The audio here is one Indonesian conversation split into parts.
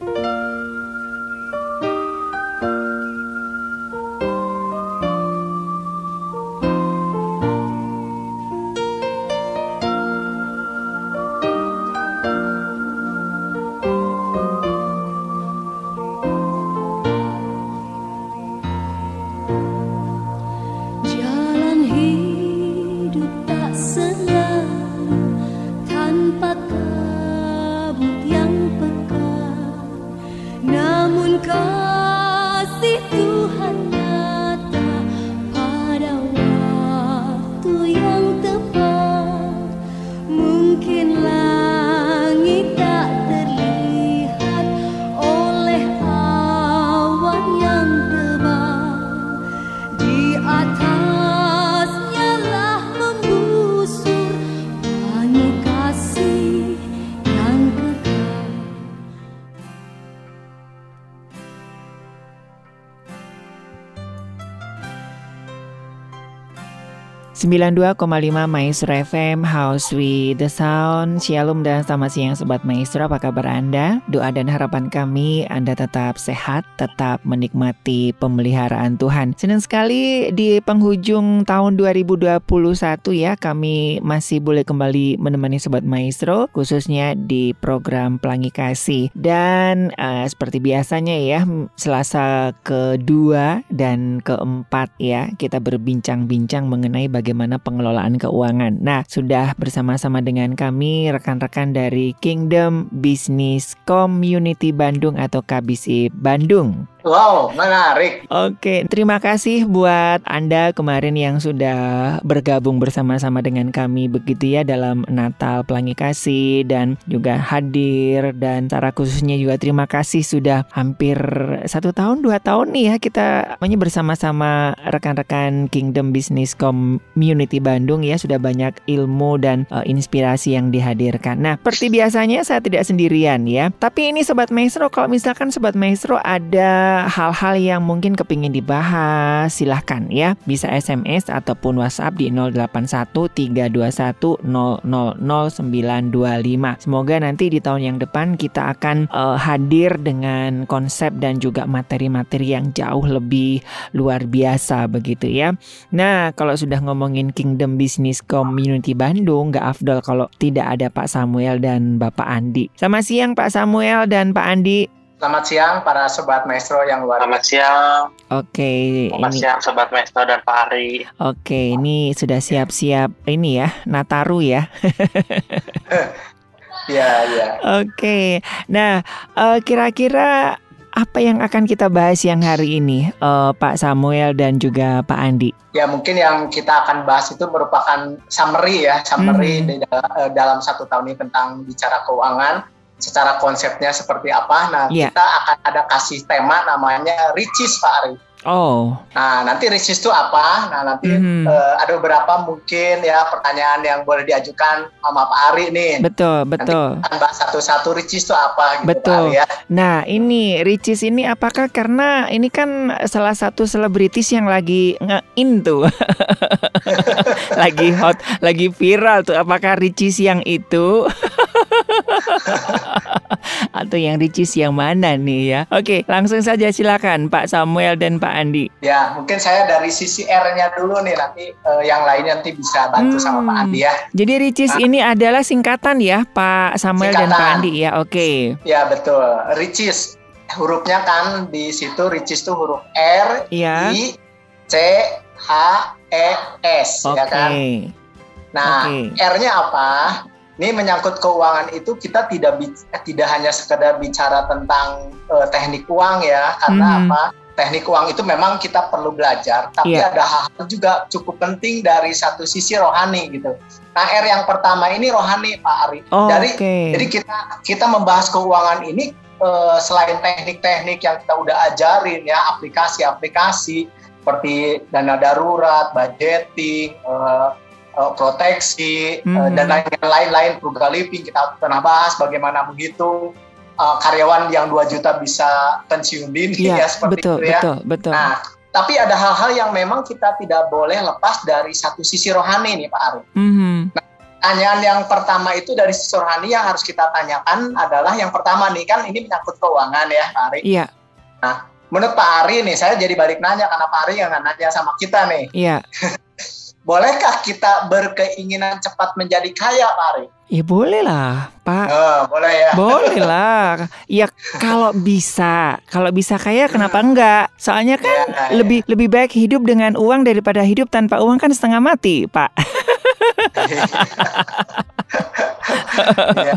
Bye. 92,5 Maestro FM House with the Sound. Shalom dan selamat siang Sobat Maestro. Apa kabar Anda? Doa dan harapan kami Anda tetap sehat Tetap menikmati pemeliharaan Tuhan. Senang sekali di penghujung tahun 2021 ya Kami masih boleh kembali menemani Sobat Maestro Khususnya di program Pelangi Kasih. Dan uh, seperti biasanya ya Selasa kedua dan keempat ya Kita berbincang-bincang mengenai bagaimana bagaimana pengelolaan keuangan. Nah, sudah bersama-sama dengan kami rekan-rekan dari Kingdom Business Community Bandung atau KBC Bandung. Wow, menarik. Oke, terima kasih buat Anda kemarin yang sudah bergabung bersama-sama dengan kami begitu ya dalam Natal Pelangi Kasih dan juga hadir dan secara khususnya juga terima kasih sudah hampir satu tahun dua tahun nih ya kita namanya bersama-sama rekan-rekan Kingdom Business Community Bandung ya sudah banyak ilmu dan uh, inspirasi yang dihadirkan. Nah, seperti biasanya saya tidak sendirian ya. Tapi ini Sobat Maestro kalau misalkan Sobat Maestro ada hal-hal yang mungkin kepingin dibahas, silahkan ya. Bisa SMS ataupun WhatsApp di 081321000925. Semoga nanti di tahun yang depan kita akan uh, hadir dengan konsep dan juga materi-materi yang jauh lebih luar biasa begitu ya. Nah, kalau sudah ngomongin Kingdom Business Community Bandung, gak afdol kalau tidak ada Pak Samuel dan Bapak Andi. Selamat siang Pak Samuel dan Pak Andi. Selamat siang para sobat maestro yang luar Selamat siang. Oke, Selamat ini... siang sobat maestro dan Pak Ari. Oke, ini sudah siap-siap ini ya, Nataru ya. Iya, iya. Oke. Nah, uh, kira-kira apa yang akan kita bahas yang hari ini, uh, Pak Samuel dan juga Pak Andi? Ya mungkin yang kita akan bahas itu merupakan summary ya, summary hmm. Eh, dalam satu tahun ini tentang bicara keuangan secara konsepnya seperti apa. Nah, yeah. kita akan ada kasih tema namanya Ricis Pak Ari. Oh. Nah, nanti ricis itu apa? Nah, nanti mm -hmm. uh, ada beberapa mungkin ya pertanyaan yang boleh diajukan sama Pak Ari nih. Betul, betul. Nanti bahas satu-satu ricis itu apa gitu Betul. Pak Ari ya. Nah, ini ricis ini apakah karena ini kan salah satu selebritis yang lagi nge-in tuh. lagi hot, lagi viral tuh. Apakah ricis yang itu? Atau yang ricis yang mana nih ya? Oke, langsung saja silakan Pak Samuel dan Pak Andi. Ya, mungkin saya dari sisi R-nya dulu nih nanti uh, yang lainnya nanti bisa bantu hmm. sama Pak Andi ya. Jadi ricis nah. ini adalah singkatan ya Pak Samuel singkatan. dan Pak Andi ya. Oke. Okay. Ya, betul. Ricis hurufnya kan di situ ricis itu huruf R, ya. I, C, H, E, S okay. ya kan. Nah, okay. R-nya apa? Ini menyangkut keuangan itu kita tidak eh, tidak hanya sekedar bicara tentang uh, teknik uang ya, karena hmm. apa? Teknik uang itu memang kita perlu belajar, tapi yeah. ada hal-hal juga cukup penting dari satu sisi rohani gitu. Nah, R yang pertama ini rohani Pak Ari. Oh, dari okay. jadi kita kita membahas keuangan ini uh, selain teknik-teknik yang kita udah ajarin ya, aplikasi-aplikasi seperti dana darurat, budgeting, uh, uh, proteksi mm-hmm. uh, dan lain-lain frugal living kita pernah bahas bagaimana begitu uh, karyawan yang 2 juta bisa pensiun dini ya, ya seperti betul, itu ya. Betul, betul. Nah, tapi ada hal-hal yang memang kita tidak boleh lepas dari satu sisi rohani nih Pak Ari. Mm-hmm. Nah, pertanyaan yang pertama itu dari sisi rohani yang harus kita tanyakan adalah yang pertama nih kan ini menyangkut keuangan ya Pak Ari. Iya. Nah, menurut Pak Ari nih saya jadi balik nanya karena Pak Ari yang nanya sama kita nih. Iya. Bolehkah kita berkeinginan cepat menjadi kaya, Pak Ari? Ya boleh lah, Pak. Oh, boleh ya. Boleh lah. Ya kalau bisa, kalau bisa kaya kenapa enggak? Soalnya kan ya, ya. lebih lebih baik hidup dengan uang daripada hidup tanpa uang kan setengah mati, Pak. ya, ya.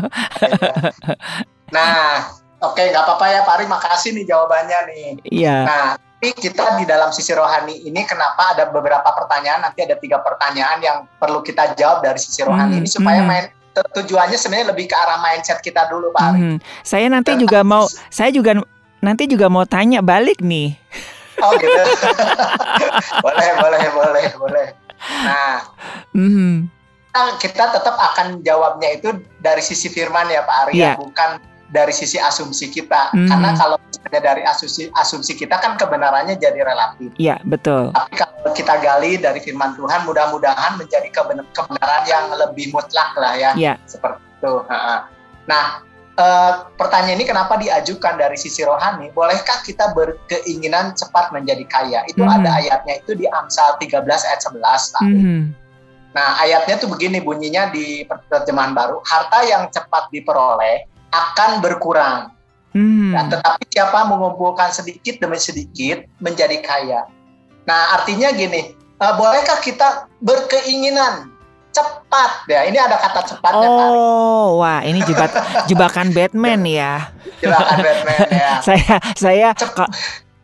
Nah, oke nggak apa-apa ya Pak Ari, makasih nih jawabannya nih. Iya. Nah, tapi kita di dalam sisi rohani ini kenapa ada beberapa pertanyaan nanti ada tiga pertanyaan yang perlu kita jawab dari sisi rohani hmm, ini supaya hmm. main tujuannya sebenarnya lebih ke arah mindset kita dulu Pak Hmm. Saya nanti Dan juga mau saya juga nanti juga mau tanya balik nih. Oh gitu. boleh boleh boleh boleh. Nah. Hmm. Kita tetap akan jawabnya itu dari sisi firman ya Pak Arya, yeah. bukan dari sisi asumsi kita. Hmm. Karena kalau dari asumsi asumsi kita kan kebenarannya jadi relatif. Iya, betul. Tapi kalau kita gali dari firman Tuhan mudah-mudahan menjadi kebenaran yang lebih mutlak lah ya. Iya. Seperti itu. Nah, eh, pertanyaan ini kenapa diajukan dari sisi rohani? Bolehkah kita berkeinginan cepat menjadi kaya? Itu hmm. ada ayatnya itu di Amsal 13 ayat 11 tadi. Hmm. Nah, ayatnya tuh begini bunyinya di terjemahan baru, harta yang cepat diperoleh akan berkurang. Hmm. Ya, tetapi siapa mengumpulkan sedikit demi sedikit menjadi kaya. Nah, artinya gini, uh, bolehkah kita berkeinginan cepat? Ya, ini ada kata cepatnya. Oh, wah, ini jebak jebakan Batman ya. Jebakan Batman ya. saya saya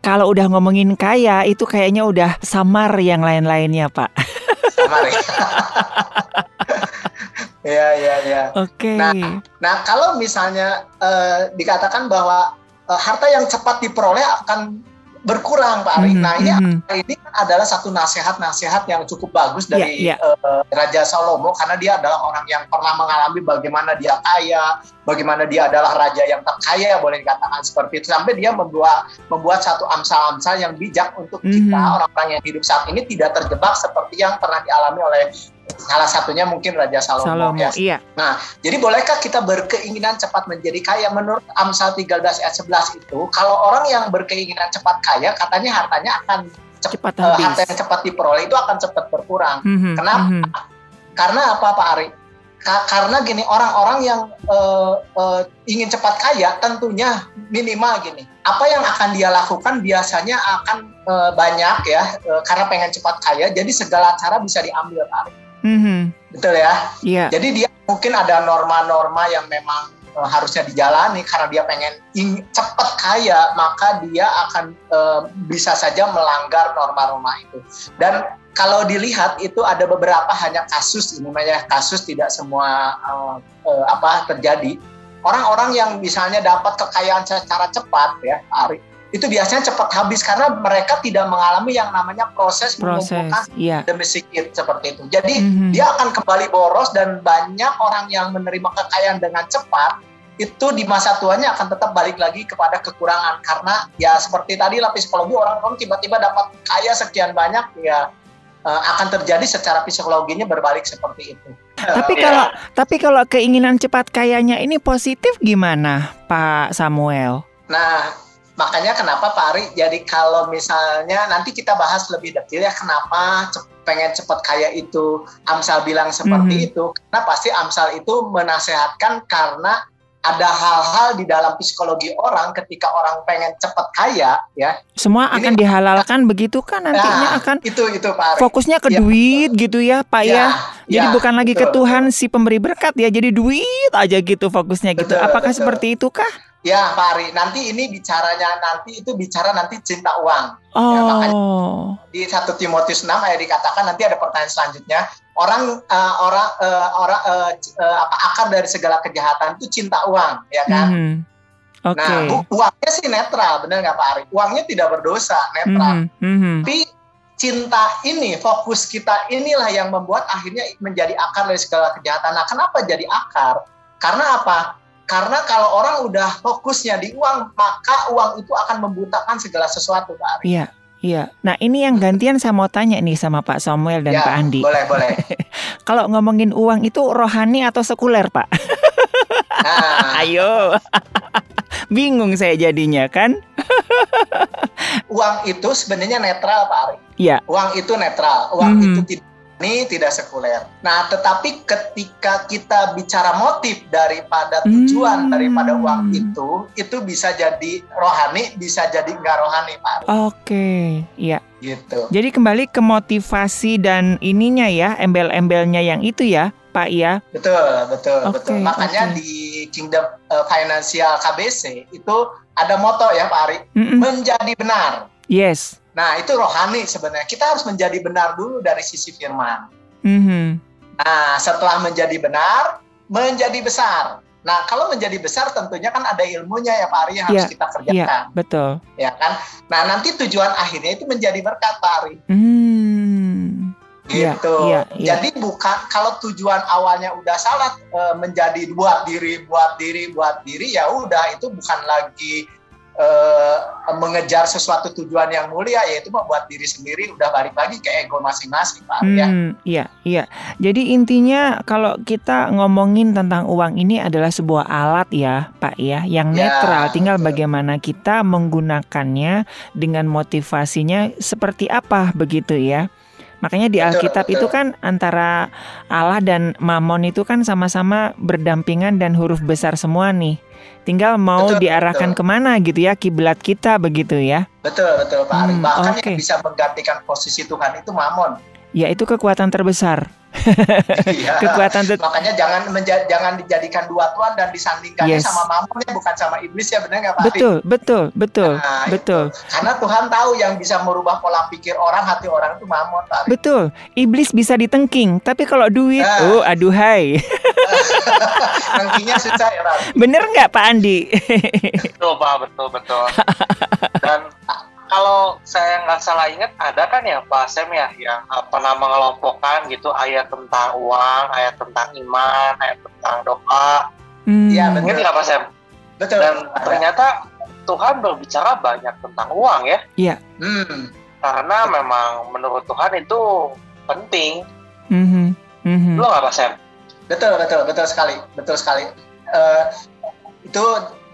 kalau udah ngomongin kaya itu kayaknya udah samar yang lain-lainnya, Pak. Samar ya. Iya iya iya. Oke. Okay. Nah, nah kalau misalnya uh, dikatakan bahwa uh, harta yang cepat diperoleh akan berkurang Pak Ari. Mm -hmm. Nah ini mm -hmm. ini adalah satu nasihat-nasihat yang cukup bagus dari yeah, yeah. Uh, Raja Salomo karena dia adalah orang yang pernah mengalami bagaimana dia kaya, bagaimana dia adalah raja yang terkaya boleh dikatakan seperti itu sampai dia membuat membuat satu amsal-amsal yang bijak untuk mm -hmm. kita orang-orang yang hidup saat ini tidak terjebak seperti yang pernah dialami oleh salah satunya mungkin Raja Salomo, Salomo ya. Iya. Nah, jadi bolehkah kita berkeinginan cepat menjadi kaya? Menurut Amsal 13 ayat 11 itu, kalau orang yang berkeinginan cepat kaya, katanya hartanya akan cepat, uh, harta yang cepat diperoleh itu akan cepat berkurang. Mm -hmm, Kenapa? Mm -hmm. Karena apa Pak Ari? Ka karena gini orang-orang yang uh, uh, ingin cepat kaya tentunya minimal gini apa yang akan dia lakukan biasanya akan uh, banyak ya uh, karena pengen cepat kaya jadi segala cara bisa diambil Ari Mm-hmm. Betul ya. Yeah. Jadi dia mungkin ada norma-norma yang memang uh, harusnya dijalani karena dia pengen cepat kaya, maka dia akan uh, bisa saja melanggar norma-norma itu. Dan kalau dilihat itu ada beberapa hanya kasus ini namanya kasus tidak semua uh, uh, apa terjadi. Orang-orang yang misalnya dapat kekayaan secara cepat ya, Ari, itu biasanya cepat habis karena mereka tidak mengalami yang namanya proses, proses mengumpulkan iya. demi sedikit seperti itu. Jadi mm-hmm. dia akan kembali boros dan banyak orang yang menerima kekayaan dengan cepat itu di masa tuanya akan tetap balik lagi kepada kekurangan karena ya seperti tadi lah psikologi orang-orang tiba-tiba dapat kaya sekian banyak ya uh, akan terjadi secara psikologinya berbalik seperti itu. Tapi uh, kalau ya. tapi kalau keinginan cepat kayanya ini positif gimana Pak Samuel? Nah, makanya kenapa Pak Ari jadi kalau misalnya nanti kita bahas lebih detail ya kenapa pengen cepat kaya itu Amsal bilang seperti mm -hmm. itu karena pasti Amsal itu menasehatkan karena ada hal-hal di dalam psikologi orang ketika orang pengen cepat kaya ya semua akan ini, dihalalkan begitu kan nantinya nah, akan itu itu Pak Ari. fokusnya ke ya. duit gitu ya Pak ya, ya. jadi ya, bukan lagi betul, ke Tuhan betul. si pemberi berkat ya jadi duit aja gitu fokusnya gitu betul, apakah betul. seperti itu kah Ya Pak Ari, nanti ini bicaranya nanti itu bicara nanti cinta uang. Ya, oh. Ya, makanya di satu Timotius 6 ayat dikatakan nanti ada pertanyaan selanjutnya. Orang uh, orang uh, orang uh, uh, apa akar dari segala kejahatan itu cinta uang, ya kan? Mm. Okay. Nah, uangnya sih netral, benar nggak Pak Ari? Uangnya tidak berdosa, netral. Mm -hmm. Tapi cinta ini, fokus kita inilah yang membuat akhirnya menjadi akar dari segala kejahatan. Nah, kenapa jadi akar? Karena apa? Karena kalau orang udah fokusnya di uang, maka uang itu akan membutakan segala sesuatu, Pak Ari. Iya. Iya. Nah ini yang gantian saya mau tanya nih sama Pak Samuel dan ya, Pak Andi. Boleh, boleh. Kalau ngomongin uang itu rohani atau sekuler Pak? Nah. Ayo. Bingung saya jadinya kan? uang itu sebenarnya netral Pak Ari. Iya. Uang itu netral. Uang mm -hmm. itu tidak ini tidak sekuler. Nah, tetapi ketika kita bicara motif daripada tujuan hmm. daripada uang itu, itu bisa jadi rohani, bisa jadi enggak rohani, Pak. Oke, okay. iya. Gitu. Jadi kembali ke motivasi dan ininya ya, embel-embelnya yang itu ya, Pak ya. Betul, betul, okay, betul. Makanya okay. di Kingdom uh, Financial KBC itu ada moto ya, Pak Ari, mm -mm. menjadi benar. Yes. Nah, itu rohani sebenarnya. Kita harus menjadi benar dulu dari sisi firman. Mm-hmm. Nah, setelah menjadi benar, menjadi besar. Nah, kalau menjadi besar tentunya kan ada ilmunya ya Pak Ari yang harus yeah, kita kerjakan. Yeah, betul. Ya kan? Nah, nanti tujuan akhirnya itu menjadi berkat Pak Ari. Mm. Gitu. Yeah, yeah, yeah. Jadi bukan kalau tujuan awalnya udah salah e, menjadi buat diri, buat diri, buat diri ya udah itu bukan lagi uh, mengejar sesuatu tujuan yang mulia yaitu membuat diri sendiri udah balik lagi ke ego masing-masing Pak ya. hmm, ya. Iya, iya. Jadi intinya kalau kita ngomongin tentang uang ini adalah sebuah alat ya, Pak ya, yang ya, netral. Tinggal betul. bagaimana kita menggunakannya dengan motivasinya seperti apa begitu ya. Makanya di Alkitab itu kan antara Allah dan Mamon itu kan sama-sama berdampingan dan huruf besar semua nih. Tinggal mau betul, diarahkan betul. ke mana gitu ya kiblat kita begitu ya. Betul betul Pak hmm, Bahkan okay. yang bisa menggantikan posisi Tuhan itu Mamon. Ya itu kekuatan terbesar. Iya. Kekuatan makanya jangan menja jangan dijadikan dua tuan dan disandingkannya yes. sama mamonnya bukan sama iblis ya benar nggak Pak? Betul, betul, betul, nah, betul. Itu. Karena Tuhan tahu yang bisa merubah pola pikir orang, hati orang itu mamon Pak. Betul. Iblis bisa ditengking, tapi kalau duit, nah. oh aduhai. Tengkingnya susah ya Pak. Bener nggak Pak Andi? betul Pak, betul betul. Dan kalau saya nggak salah ingat ada kan ya Pak Sem ya yang pernah mengelompokkan gitu ayat tentang uang, ayat tentang iman, ayat tentang doa. Hmm. Iya hmm. Ingat nggak Pak Sem? Betul. Dan ternyata Tuhan berbicara banyak tentang uang ya. Iya. Hmm. Karena memang menurut Tuhan itu penting. Mm-hmm. Mm-hmm. Lo nggak Pak Sem? Betul betul betul sekali betul sekali. Uh, itu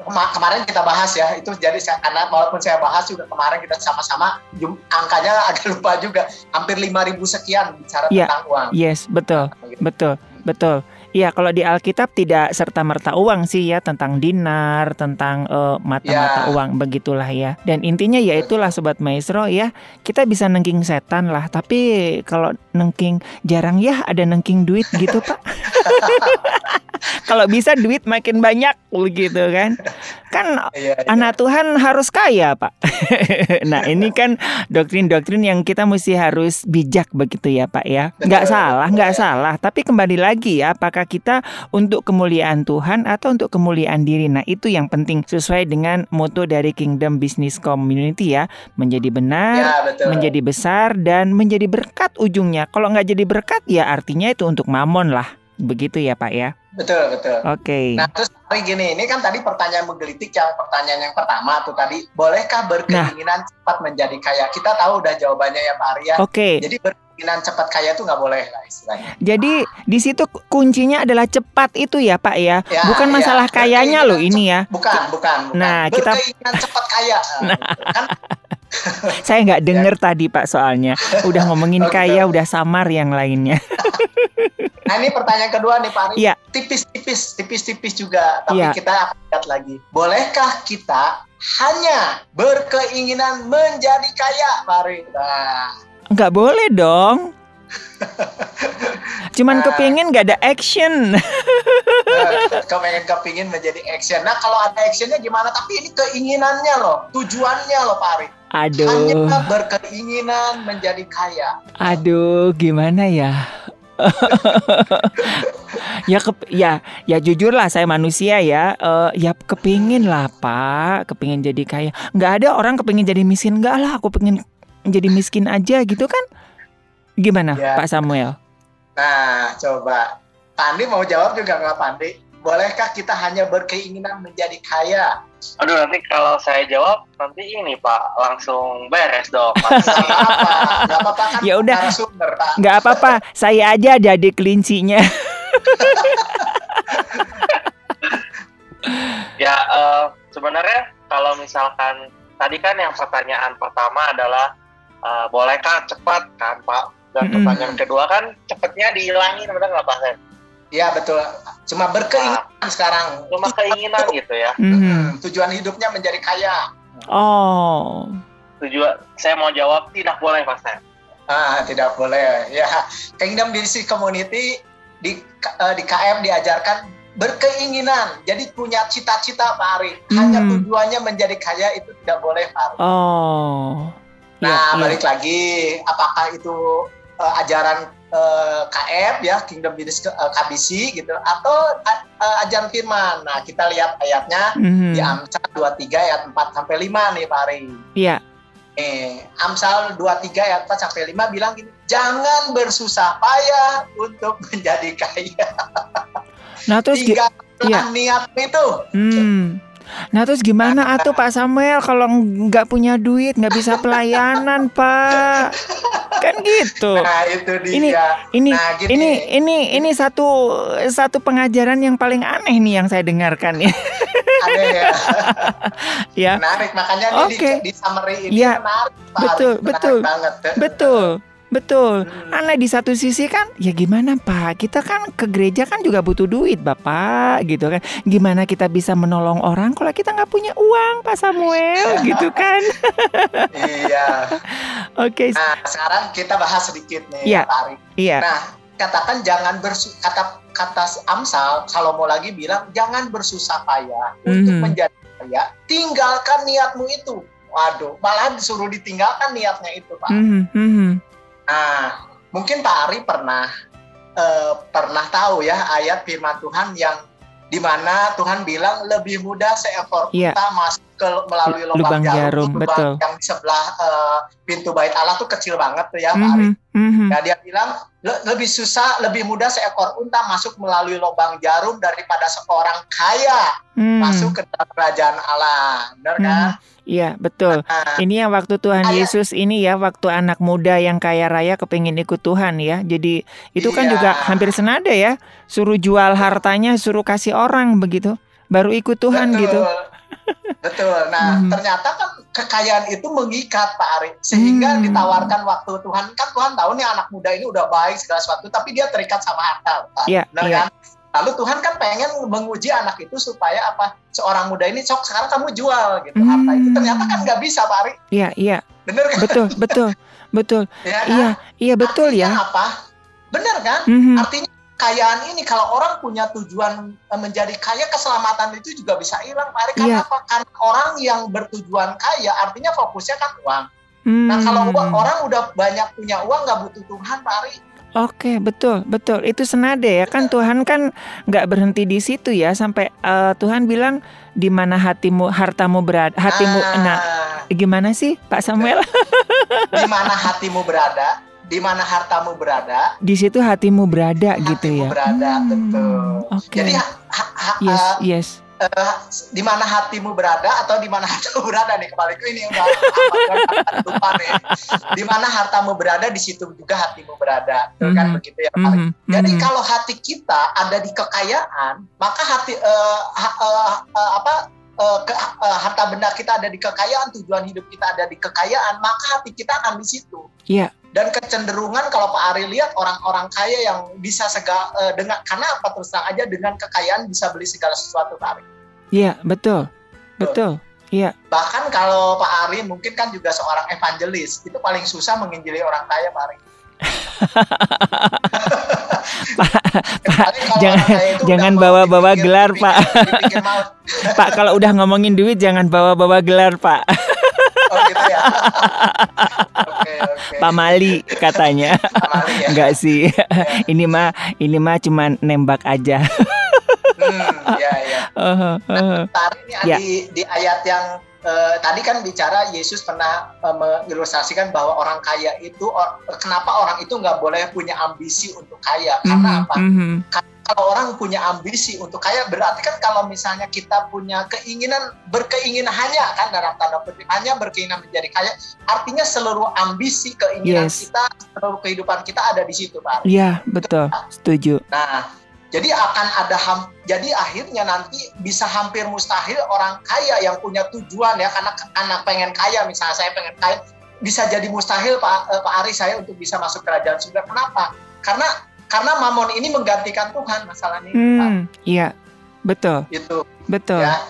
kemarin kita bahas ya itu jadi saya, karena walaupun saya bahas juga kemarin kita sama-sama angkanya agak lupa juga hampir 5000 sekian bicara yeah. tentang uang. Yes, betul. Gitu. Betul. Betul. Iya, kalau di Alkitab tidak serta merta uang sih ya tentang dinar, tentang uh, mata-mata ya. uang begitulah ya. Dan intinya ya itulah sobat maestro ya, kita bisa nengking setan lah, tapi kalau nengking jarang ya ada nengking duit gitu, Pak. kalau bisa duit makin banyak begitu kan. Kan ya, ya. anak Tuhan harus kaya, Pak. nah, ini kan doktrin-doktrin yang kita mesti harus bijak begitu ya, Pak ya. Nggak salah, nggak salah, tapi kembali lagi ya, apakah kita untuk kemuliaan Tuhan atau untuk kemuliaan diri. Nah, itu yang penting sesuai dengan moto dari Kingdom Business Community ya, menjadi benar, ya, betul. menjadi besar dan menjadi berkat ujungnya. Kalau nggak jadi berkat ya artinya itu untuk mamon lah. Begitu ya, Pak ya. Betul, betul. Oke. Okay. Nah, terus hari gini, ini kan tadi pertanyaan menggelitik yang pertanyaan yang pertama tuh tadi, bolehkah berkeinginan nah. cepat menjadi kaya? Kita tahu udah jawabannya ya Pak Arya. Oke. Okay. Jadi keinginan cepat kaya itu nggak boleh lah istilahnya. Jadi di situ kuncinya adalah cepat itu ya Pak ya, ya bukan ya. masalah kayanya loh ini ya. Bukan, bukan. bukan. Nah kita keinginan cepat kaya. Nah. Kan? Saya nggak denger ya. tadi Pak soalnya, udah ngomongin oh, kaya, udah samar yang lainnya. nah ini pertanyaan kedua nih Pak. Iya. Tipis-tipis, tipis-tipis juga, tapi ya. kita akan lihat lagi. Bolehkah kita hanya berkeinginan menjadi kaya, Pak Nah, Nggak boleh dong. Cuman nah, kepingin gak ada action. nah, kepengen kepingin menjadi action. Nah kalau ada actionnya gimana? Tapi ini keinginannya loh, tujuannya loh Pak Ari. Aduh. Hanya berkeinginan menjadi kaya. Aduh, gimana ya? ya ke ya ya jujur lah saya manusia ya uh, ya kepingin lah pak kepingin jadi kaya nggak ada orang kepingin jadi miskin nggak lah aku pengen jadi miskin aja gitu kan? Gimana ya. Pak Samuel? Nah, coba. Pandi mau jawab juga nggak Pandi? bolehkah kita hanya berkeinginan menjadi kaya? Aduh nanti kalau saya jawab nanti ini Pak langsung beres dong. Gak apa-apa kan ya udah. Gak apa-apa, saya aja jadi kelincinya. ya uh, sebenarnya kalau misalkan tadi kan yang pertanyaan pertama adalah uh, bolehkah cepat kan Pak? Dan pertanyaan mm -hmm. kedua kan cepatnya dihilangin benar nggak Pak? Iya betul. Cuma berkeinginan nah, sekarang. Cuma keinginan gitu ya. Hmm. Tujuan hidupnya menjadi kaya. Oh. Tujuan saya mau jawab tidak boleh Mas Ah, tidak boleh. Ya, Kingdom Business Community di uh, di KM diajarkan berkeinginan. Jadi punya cita-cita Pak Ari. Hanya hmm. tujuannya menjadi kaya itu tidak boleh Pak Ari. Oh. Nah, ya, balik ya. lagi apakah itu uh, ajaran uh, eh, KF ya Kingdom Business uh, eh, KBC gitu atau uh, ajaran firman. Nah, kita lihat ayatnya mm-hmm. di Amsal 23 ayat 4 sampai 5 nih Pak Ari. Iya. Eh, Amsal 23 ayat 4 sampai 5 bilang gini, jangan bersusah payah untuk menjadi kaya. Nah, terus Tiga iya. niat itu. Hmm. Nah terus gimana atuh Pak Samuel kalau nggak punya duit nggak bisa pelayanan Pak kan gitu. Nah itu dia. Ini ini nah, ini ini ini satu satu pengajaran yang paling aneh nih yang saya dengarkan ya. Aneh ya. ya. Menarik makanya okay. di, di summary ini ya. menarik. Pak betul menarik betul banget. betul. Betul. Hmm. Aneh di satu sisi kan, ya gimana Pak? Kita kan ke gereja kan juga butuh duit Bapak, gitu kan. Gimana kita bisa menolong orang kalau kita nggak punya uang Pak Samuel, gitu kan? iya. Oke. Okay. Nah, sekarang kita bahas sedikit nih, ya. Pak Ari. Iya. Nah, katakan jangan bersu kata kata Amsal Salomo lagi bilang jangan bersusah payah mm -hmm. untuk menjadi kaya, tinggalkan niatmu itu. Waduh, malah disuruh ditinggalkan niatnya itu, Pak. Mm -hmm. Nah, mungkin Pak Ari pernah uh, pernah tahu ya ayat firman Tuhan yang di mana Tuhan bilang lebih mudah seekor yeah. masuk ke melalui lubang, lubang jarum, jarum lubang betul. yang di sebelah uh, pintu bait Allah tuh kecil banget tuh ya mm -hmm, Pak Ari. Mm -hmm. Nah dia bilang Le lebih susah, lebih mudah seekor unta masuk melalui lubang jarum daripada seorang kaya mm. masuk ke dalam kerajaan Allah, benar mm. kan? Iya betul. Nah, ini yang waktu Tuhan ayah. Yesus ini ya waktu anak muda yang kaya raya kepingin ikut Tuhan ya. Jadi itu kan iya. kan juga hampir senada ya. Suruh jual hartanya, suruh kasih orang begitu. Baru ikut Tuhan betul. gitu. Betul. Nah hmm. ternyata kan kekayaan itu mengikat Pak Ari sehingga hmm. ditawarkan waktu Tuhan kan Tuhan tahu nih anak muda ini udah baik segala sesuatu tapi dia terikat sama harta. Pak. Iya. Yeah, yeah. kan? Lalu Tuhan kan pengen menguji anak itu supaya apa? Seorang muda ini sok sekarang kamu jual gitu hmm. harta itu. Ternyata kan nggak bisa, Pak Ari. Iya, iya. Bener kan? Betul, betul, betul. ya, kan? Iya, iya betul Artinya ya. apa? Bener kan? Mm-hmm. Artinya kekayaan ini kalau orang punya tujuan eh, menjadi kaya keselamatan itu juga bisa hilang Pak Ari. Karena yeah. apa? Karena orang yang bertujuan kaya artinya fokusnya kan uang. Hmm. Nah kalau hmm. orang udah banyak punya uang nggak butuh Tuhan Pak Ari Oke, betul, betul. Itu senada ya kan Tuhan kan nggak berhenti di situ ya sampai uh, Tuhan bilang di mana hatimu hartamu berada, hatimu ah, nah gimana sih Pak Samuel? di mana hatimu berada, di mana hartamu berada, di situ hatimu berada hatimu gitu ya. berada, hmm, betul. Okay. Jadi ha, ha, yes, uh, yes uh, di mana hatimu berada atau di mana hatimu berada nih kembali ke ini udah lupa nih di mana hartamu berada di situ juga hatimu berada mm -hmm. kan begitu ya mm -hmm. jadi mm -hmm. kalau hati kita ada di kekayaan maka hati uh, ha, uh, uh, apa uh, ke, uh, harta benda kita ada di kekayaan tujuan hidup kita ada di kekayaan maka hati kita akan di situ iya yeah dan kecenderungan kalau Pak Ari lihat orang-orang kaya yang bisa segala uh, dengan karena apa terus terang aja dengan kekayaan bisa beli segala sesuatu Pak Ari. Iya betul, betul. Iya. Bahkan kalau Pak Ari mungkin kan juga seorang evangelis, itu paling susah menginjili orang kaya Pak Ari. Pak, Pak jangan jangan bawa-bawa gelar Pak. Pak kalau udah ngomongin duit jangan bawa-bawa gelar Pak. Oh gitu ya. Pak Mali katanya. Pak Mali ya. Enggak sih. Ya. ini mah ini mah cuman nembak aja. hmm, ya ya. Uh, uh, nah, tadi ini ya. di di ayat yang uh, tadi kan bicara Yesus pernah uh, mengilustrasikan bahwa orang kaya itu or, kenapa orang itu nggak boleh punya ambisi untuk kaya karena mm -hmm. apa? Mm -hmm. Kalau orang punya ambisi untuk kaya berarti kan kalau misalnya kita punya keinginan berkeinginan hanya kan dalam tanda petik hanya berkeinginan menjadi kaya artinya seluruh ambisi keinginan yes. kita seluruh kehidupan kita ada di situ Pak. Iya betul setuju. Nah jadi akan ada ham, jadi akhirnya nanti bisa hampir mustahil orang kaya yang punya tujuan ya karena anak pengen kaya misalnya saya pengen kaya bisa jadi mustahil Pak uh, Pak Ari saya untuk bisa masuk kerajaan surga. Kenapa? Karena karena mamon ini menggantikan Tuhan masalahnya. Hmm, iya, betul. Itu. Betul. Ya.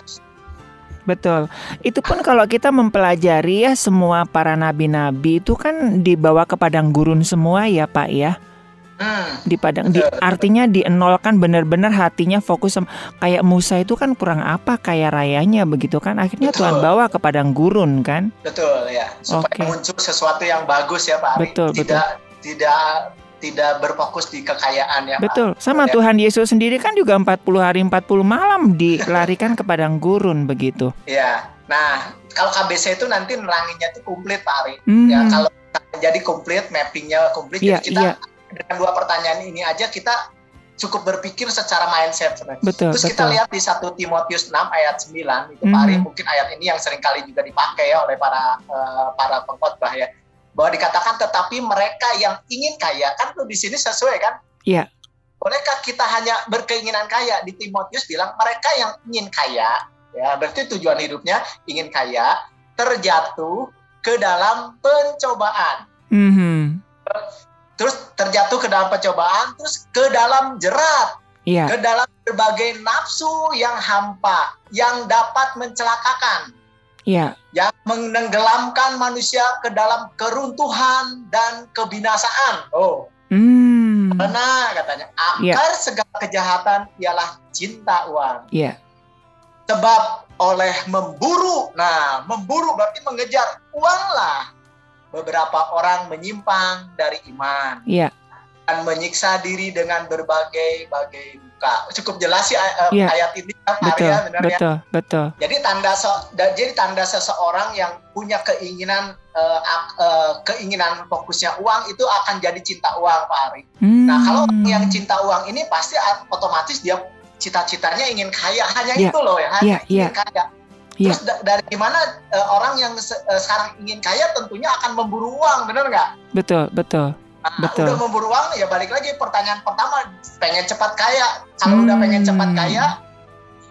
Betul. Itu pun kalau kita mempelajari ya semua para nabi-nabi itu kan dibawa ke padang gurun semua ya Pak ya. Hmm. Di padang di artinya dienolkan benar-benar hatinya fokus sama kayak Musa itu kan kurang apa kayak rayanya begitu kan akhirnya betul. Tuhan bawa ke padang gurun kan betul ya supaya okay. muncul sesuatu yang bagus ya Pak Ari betul tidak betul. tidak tidak berfokus di kekayaan ya betul Pak. sama ya. Tuhan Yesus sendiri kan juga 40 hari 40 malam dilarikan ke padang gurun begitu ya nah kalau KBC itu nanti neranginnya itu komplit Pak Ari hmm. ya kalau jadi komplit mappingnya komplit ya, jadi kita ya dengan dua pertanyaan ini aja kita cukup berpikir secara mindset Betul, Terus betul. kita lihat di 1 Timotius 6 ayat 9 itu mm. Pak Ari mungkin ayat ini yang sering kali juga dipakai ya oleh para uh, para pengkhotbah ya. Bahwa dikatakan tetapi mereka yang ingin kaya kan tuh di sini sesuai kan? Iya. Yeah. Bolehkah kita hanya berkeinginan kaya? Di Timotius bilang mereka yang ingin kaya ya berarti tujuan hidupnya ingin kaya terjatuh ke dalam pencobaan. Mm -hmm terus terjatuh ke dalam pencobaan, terus ke dalam jerat, yeah. ke dalam berbagai nafsu yang hampa, yang dapat mencelakakan, yeah. yang menenggelamkan manusia ke dalam keruntuhan dan kebinasaan. Oh, mm. karena katanya akar yeah. segala kejahatan ialah cinta uang. Yeah. Sebab oleh memburu, nah memburu berarti mengejar uang lah beberapa orang menyimpang dari iman. Iya. Dan menyiksa diri dengan berbagai duka. Cukup jelas sih uh, ya. ayat ini kan betul, Arya benar betul, ya. Betul, Jadi tanda so, jadi tanda seseorang yang punya keinginan uh, uh, keinginan fokusnya uang itu akan jadi cinta uang Pak Ari. Hmm. Nah, kalau yang cinta uang ini pasti otomatis dia cita-citanya ingin kaya hanya ya. itu loh ya, hanya ya, ingin ya. kaya. Yeah. Terus da dari mana uh, orang yang se uh, sekarang ingin kaya tentunya akan memburu uang, benar nggak? Betul, betul. Nah, betul. udah memburu uang ya balik lagi pertanyaan pertama pengen cepat kaya. Kalau hmm. udah pengen cepat hmm. kaya,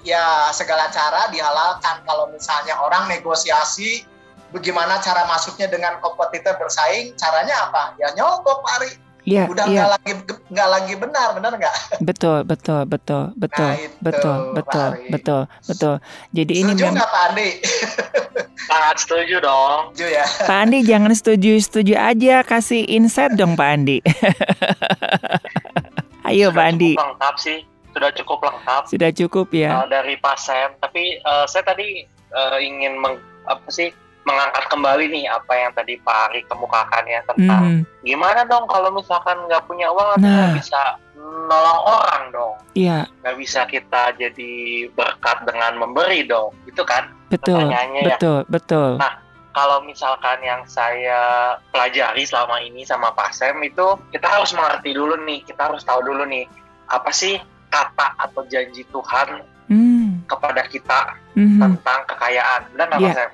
ya segala cara dihalalkan. Kalau misalnya orang negosiasi bagaimana cara masuknya dengan kompetitor bersaing, caranya apa? Ya nyogok Ari. Iya, udah nggak iya. lagi nggak lagi benar, benar nggak? Betul, betul, betul, betul, nah, itu, betul, betul, betul, betul. Jadi setuju ini nggak Pak Andi? Sangat setuju dong. Setuju ya. Pak Andi jangan setuju setuju aja, kasih insight dong Pak Andi. Ayo sudah Pak Andi. Cukup lengkap sih, sudah cukup lengkap. Sudah cukup ya. Uh, dari Pak Sam, tapi uh, saya tadi uh, ingin meng, apa sih mengangkat kembali nih apa yang tadi Pak Ari kemukakan ya tentang mm. gimana dong kalau misalkan nggak punya uang nah. nggak bisa nolong orang dong. Iya. Nggak bisa kita jadi berkat dengan memberi dong. Itu kan betul, betul, ya. Betul, Nah, kalau misalkan yang saya pelajari selama ini sama Pak Sam itu kita harus mengerti dulu nih, kita harus tahu dulu nih apa sih kata atau janji Tuhan mm. kepada kita mm-hmm. tentang kekayaan. Benar nggak yeah. Pak Sam?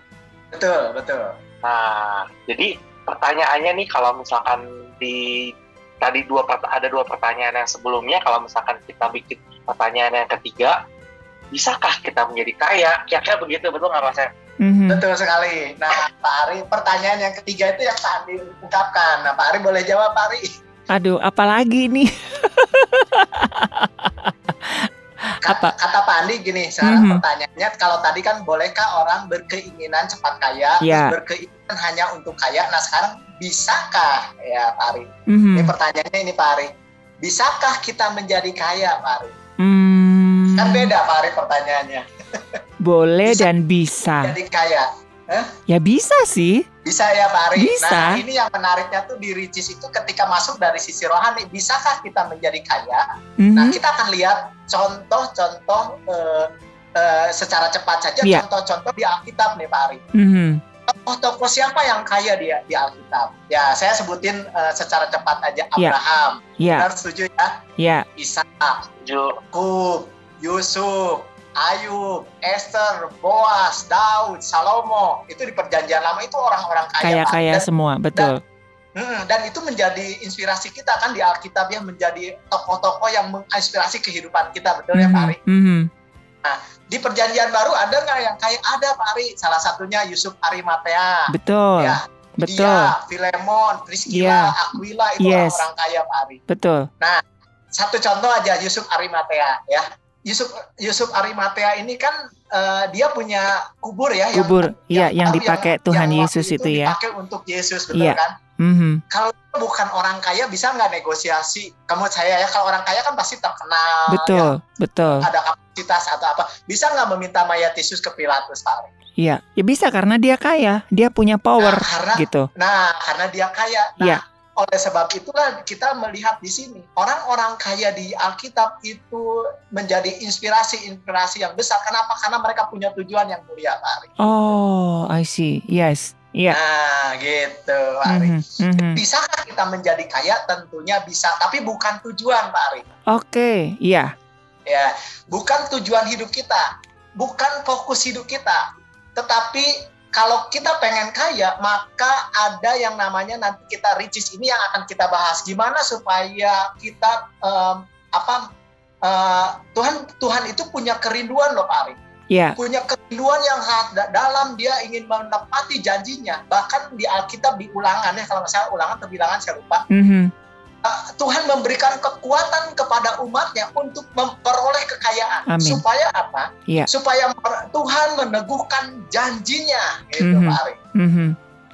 Betul, betul. Nah, jadi pertanyaannya nih kalau misalkan di tadi dua ada dua pertanyaan yang sebelumnya kalau misalkan kita bikin pertanyaan yang ketiga bisakah kita menjadi kaya? Kira-kira begitu betul nggak mas mm-hmm. betul sekali. Nah Pak Ari pertanyaan yang ketiga itu yang Pak Ari ungkapkan. Nah Pak Ari boleh jawab Pak Ari? Aduh apalagi nih Kata, kata Pak Andi gini, sekarang mm-hmm. pertanyaannya kalau tadi kan bolehkah orang berkeinginan cepat kaya, yeah. berkeinginan hanya untuk kaya. Nah sekarang bisakah ya Pak Ari? Mm-hmm. Ini pertanyaannya ini Pak Ari. Bisakah kita menjadi kaya Pak Ari? Mm. Kan beda Pak Ari pertanyaannya. Boleh bisa dan bisa. Jadi kaya. Huh? Ya bisa sih. Bisa ya Pak Ari. Bisa. Nah ini yang menariknya tuh di Ricis itu ketika masuk dari sisi rohani, bisakah kita menjadi kaya? Mm-hmm. Nah kita akan lihat contoh-contoh uh, uh, secara cepat saja, yeah. contoh-contoh di Alkitab nih Pak Ari. Mm-hmm. tokoh-tokoh siapa yang kaya dia di Alkitab? Ya, saya sebutin uh, secara cepat aja ya. Abraham. Iya. Yeah. setuju ya? Iya. Ishak, Yakub, Yusuf, Ayub, Esther, Boas, Daud, Salomo. Itu di perjanjian lama itu orang-orang kaya. Kaya-kaya semua, betul. Dan, hmm, dan itu menjadi inspirasi kita kan di Alkitab ya menjadi tokoh-tokoh yang menginspirasi kehidupan kita, betul mm -hmm. ya Pak Ari? Mm -hmm. Nah, di perjanjian baru ada nggak yang kayak ada Pak Ari? Salah satunya Yusuf Arimatea. Betul. Ya, Betul. Dia, Filemon, Priscilla, yeah. Aquila itu yes. orang kaya Pak Ari. Betul. Nah, satu contoh aja Yusuf Arimatea ya. Yusuf Yusuf Arimatea ini kan uh, dia punya kubur ya kubur iya yang, yang dipakai yang, Tuhan yang Yesus itu, itu ya. dipakai untuk Yesus betul yeah. kan? Mm-hmm. kalau bukan orang kaya bisa nggak negosiasi? Kamu saya ya kalau orang kaya kan pasti terkenal betul ya, betul ada kapasitas atau apa. Bisa nggak meminta mayat Yesus ke Pilatus Pak? Iya, ya bisa karena dia kaya, dia punya power nah, karena, gitu. Nah, karena dia kaya. Nah, ya oleh sebab itulah kita melihat di sini orang-orang kaya di Alkitab itu menjadi inspirasi-inspirasi yang besar. Kenapa? Karena mereka punya tujuan yang mulia, Pak Ari. Oh, I see. Yes. Iya. Yeah. Nah, gitu, Pak Ari. Mm -hmm. Mm -hmm. Bisakah kita menjadi kaya? Tentunya bisa, tapi bukan tujuan, Pak Ari. Oke, okay. iya. Yeah. Ya, bukan tujuan hidup kita, bukan fokus hidup kita, tetapi kalau kita pengen kaya, maka ada yang namanya nanti kita riches ini yang akan kita bahas. Gimana supaya kita um, apa uh, Tuhan Tuhan itu punya kerinduan loh Pak Ari. Yeah. Punya kerinduan yang dalam dia ingin menepati janjinya. Bahkan di Alkitab di ulangan ya kalau nggak salah ulangan atau bilangan saya lupa. Mm -hmm Tuhan memberikan kekuatan kepada umatnya untuk memperoleh kekayaan Amin. supaya apa? Ya. Supaya Tuhan meneguhkan janjinya, gitu mm -hmm. Pak Ari. Mm -hmm.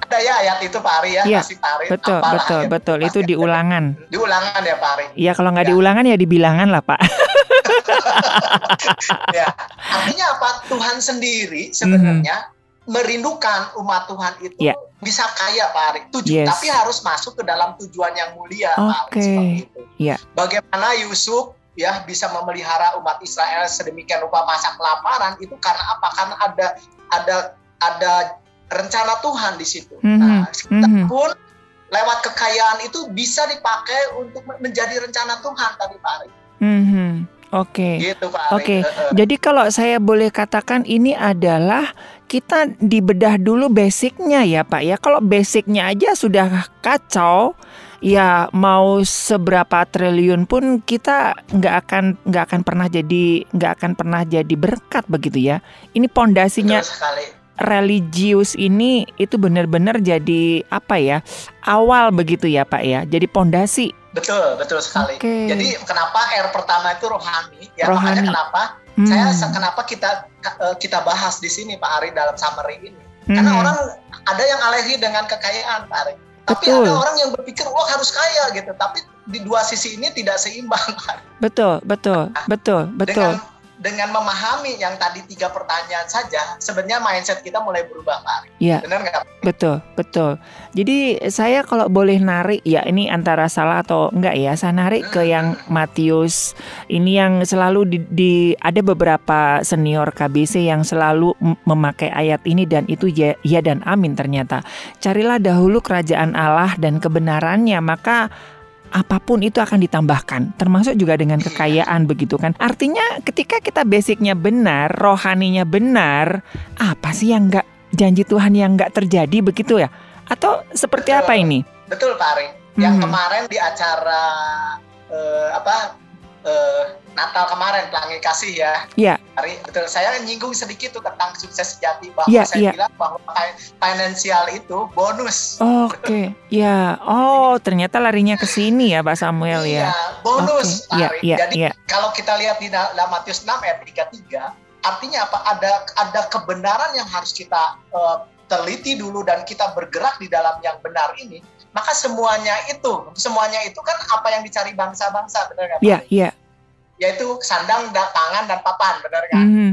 Ada ya ayat itu Pak Ari ya, ya. kasih Pak Ari. Betul, Apalah, betul, ya, betul. Itu di ulangan. Di ulangan ya Pak Ari. Iya, kalau nggak ya. di ulangan ya di bilangan lah Pak. ya, artinya apa? Tuhan sendiri sebenarnya mm -hmm merindukan umat Tuhan itu yeah. bisa kaya Pak Ari. Tujuh, yes. tapi harus masuk ke dalam tujuan yang mulia okay. Pak Ari seperti itu. Yeah. Bagaimana Yusuf ya bisa memelihara umat Israel sedemikian rupa masa kelaparan itu karena apa? Karena ada ada ada rencana Tuhan di situ. Mm -hmm. Nah, kita mm -hmm. pun lewat kekayaan itu bisa dipakai untuk menjadi rencana Tuhan tadi Pak Ari. Mm -hmm. Oke. Okay. Gitu Pak Oke. Okay. Jadi kalau saya boleh katakan ini adalah kita dibedah dulu basicnya ya Pak ya. Kalau basicnya aja sudah kacau, ya mau seberapa triliun pun kita nggak akan nggak akan pernah jadi nggak akan pernah jadi berkat begitu ya. Ini pondasinya religius ini itu benar-benar jadi apa ya awal begitu ya Pak ya. Jadi pondasi Betul, betul sekali. Okay. Jadi kenapa R pertama itu rohani? Ya rohani. makanya kenapa hmm. saya kenapa kita eh, kita bahas di sini Pak Ari dalam summary ini. Hmm. Karena orang ada yang alergi dengan kekayaan Pak Ari. Tapi betul. ada orang yang berpikir wah harus kaya gitu. Tapi di dua sisi ini tidak seimbang Pak. Betul, betul, nah, betul, betul. Dengan dengan memahami yang tadi tiga pertanyaan saja, sebenarnya mindset kita mulai berubah, Pak. Iya. Benar nggak? Betul, betul. Jadi saya kalau boleh narik, ya ini antara salah atau enggak ya, saya narik ke yang Matius. Ini yang selalu di, di ada beberapa senior KBC yang selalu memakai ayat ini dan itu ya, ya dan amin ternyata. Carilah dahulu kerajaan Allah dan kebenarannya, maka apa pun itu akan ditambahkan, termasuk juga dengan kekayaan begitu kan. Artinya ketika kita basicnya benar, rohaninya benar, apa sih yang nggak janji Tuhan yang nggak terjadi begitu ya? Atau seperti betul, apa ini? Betul Pak Ari. Yang hmm. kemarin di acara uh, apa uh, Natal kemarin pelangi kasih ya. Iya. Hari betul saya nyinggung sedikit tuh tentang sukses sejati bahwa ya, saya ya. bilang bahwa finansial itu bonus. Oke. Okay. ya. Oh, ternyata larinya ke sini ya Pak Samuel ya. Iya, bonus. Okay. Ya, ya, Jadi ya. kalau kita lihat di dalam Matius 6 ayat 33, artinya apa? Ada ada kebenaran yang harus kita uh, teliti dulu dan kita bergerak di dalam yang benar ini maka semuanya itu semuanya itu kan apa yang dicari bangsa-bangsa benar kan? Iya iya. Yaitu sandang, tangan dan papan benar kan? Mm -hmm.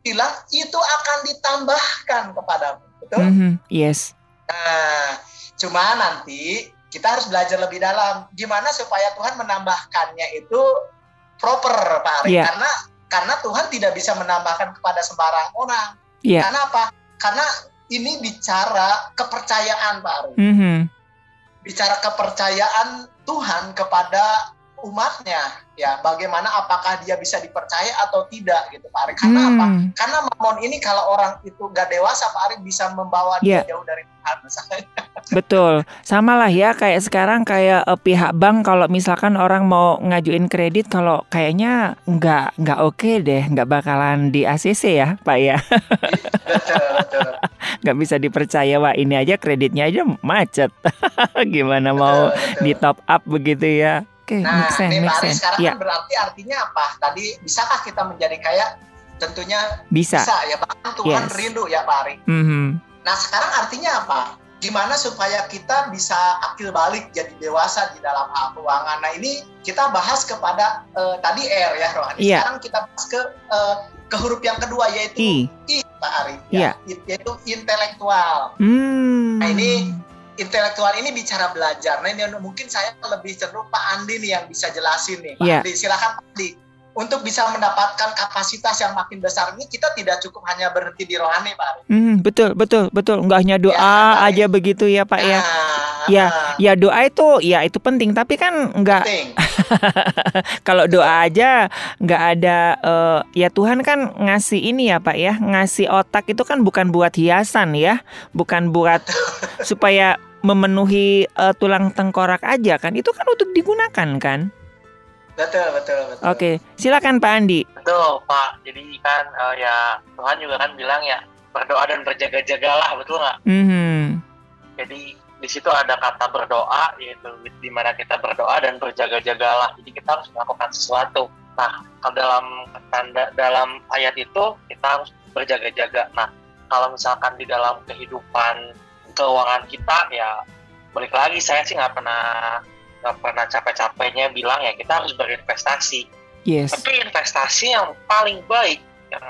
Bilang itu akan ditambahkan kepadamu, betul? Mm -hmm. Yes. Nah, cuma nanti kita harus belajar lebih dalam gimana supaya Tuhan menambahkannya itu proper Pak Ari yeah. karena karena Tuhan tidak bisa menambahkan kepada sembarang orang. Yeah. Karena apa? Karena ini bicara kepercayaan Pak Ari. Mm -hmm. Bicara kepercayaan Tuhan kepada umatnya ya bagaimana apakah dia bisa dipercaya atau tidak gitu Pak Ari. Karena hmm. apa karena mamon ini kalau orang itu gak dewasa Pak Ari bisa membawa yeah. dia jauh dari Tuhan. Betul. Sama lah ya kayak sekarang kayak uh, pihak bank kalau misalkan orang mau ngajuin kredit kalau kayaknya nggak nggak oke okay deh nggak bakalan di ACC ya Pak ya. Betul betul nggak bisa dipercaya wah ini aja kreditnya aja macet gimana mau di top up begitu ya Oke, okay, nah, sense, nih Pak Ari sekarang yeah. kan berarti artinya apa? Tadi bisakah kita menjadi kaya? Tentunya bisa, bisa ya Pak. Tuhan yes. rindu ya Pak Ari. Mm -hmm. Nah sekarang artinya apa? Gimana supaya kita bisa akil balik jadi dewasa di dalam hal keuangan? Nah ini kita bahas kepada uh, tadi R ya Rohani. Yeah. Sekarang kita bahas ke uh, ke huruf yang kedua yaitu I, I Pak Ari. Ya, yeah. yaitu intelektual. Mm. Nah ini intelektual ini bicara belajar. Nah ini mungkin saya lebih cenderung Pak Andi nih yang bisa jelasin nih. Pak yeah. Andi, silakan Pak Andi. Untuk bisa mendapatkan kapasitas yang makin besar ini kita tidak cukup hanya berhenti di rohani Pak. Hmm, betul betul betul. Enggak hanya doa ya, aja ya. begitu ya Pak ya. Nah, ya ya doa itu ya itu penting tapi kan enggak. kalau doa aja nggak ada uh, ya Tuhan kan ngasih ini ya Pak ya ngasih otak itu kan bukan buat hiasan ya bukan buat supaya memenuhi uh, tulang tengkorak aja kan itu kan untuk digunakan kan betul betul betul. Oke silakan Pak Andi. Betul Pak. Jadi kan uh, ya Tuhan juga kan bilang ya berdoa dan berjaga-jagalah betul nggak? Mm -hmm. jadi di situ ada kata berdoa yaitu di mana kita berdoa dan berjaga-jagalah. Jadi kita harus melakukan sesuatu. Nah kalau dalam tanda dalam ayat itu kita harus berjaga-jaga. Nah kalau misalkan di dalam kehidupan keuangan kita ya balik lagi saya sih nggak pernah nggak pernah capek-capeknya bilang ya kita harus berinvestasi. Yes. Tapi investasi yang paling baik yang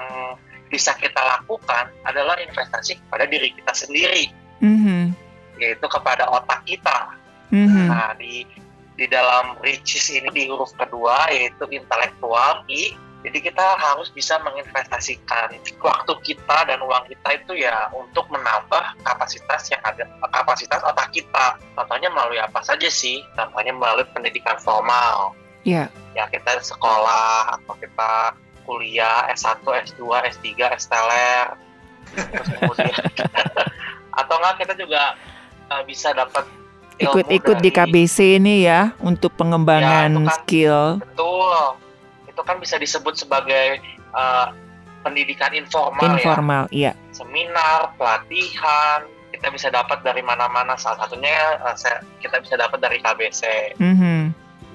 bisa kita lakukan adalah investasi kepada diri kita sendiri, mm-hmm. yaitu kepada otak kita. Mm-hmm. Nah di di dalam riches ini di huruf kedua yaitu intelektual i jadi kita harus bisa menginvestasikan waktu kita dan uang kita itu ya untuk menambah kapasitas yang ada kapasitas otak kita. Contohnya melalui apa saja sih? Contohnya melalui pendidikan formal. Iya. Yeah. Ya kita sekolah atau kita kuliah S1, S2, S3, S-teler. Terus kemudian atau enggak kita juga uh, bisa dapat ikut-ikut di KBC ini ya untuk pengembangan ya, kan, skill. Betul itu kan bisa disebut sebagai uh, pendidikan informal, ya. informal ya. iya. Seminar, pelatihan, kita bisa dapat dari mana-mana. Salah satunya uh, kita bisa dapat dari KBC. Mm -hmm.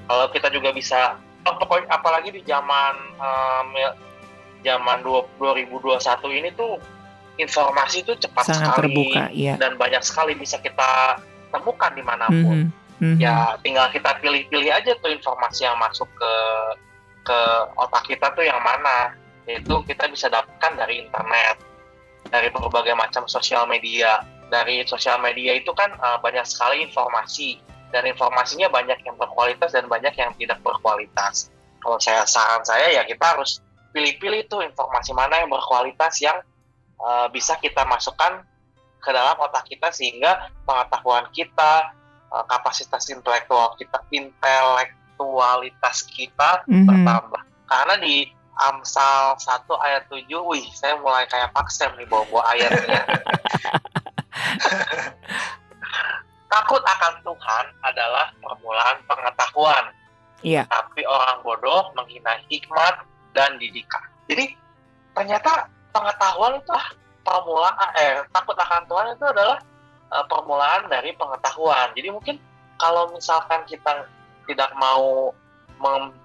Kalau kita juga bisa, oh, pokoknya apalagi di zaman um, zaman 2021 ini tuh informasi itu cepat Sangat sekali terbuka, iya. dan banyak sekali bisa kita temukan di mana pun. Mm -hmm. Mm -hmm. Ya tinggal kita pilih-pilih aja tuh informasi yang masuk ke ke otak kita tuh yang mana? Yaitu kita bisa dapatkan dari internet dari berbagai macam sosial media. Dari sosial media itu kan uh, banyak sekali informasi dan informasinya banyak yang berkualitas dan banyak yang tidak berkualitas. Kalau saya saran saya ya kita harus pilih-pilih tuh informasi mana yang berkualitas yang uh, bisa kita masukkan ke dalam otak kita sehingga pengetahuan kita uh, kapasitas intelektual kita intelek intelektualitas kita mm-hmm. bertambah. Karena di Amsal 1 ayat 7, wih, saya mulai kayak paksem nih bawa-bawa ayatnya. Takut akan Tuhan adalah permulaan pengetahuan. Iya. Tapi orang bodoh menghina hikmat dan didikan. Jadi ternyata pengetahuan itu ah, permulaan eh takut akan Tuhan itu adalah uh, permulaan dari pengetahuan. Jadi mungkin kalau misalkan kita tidak mau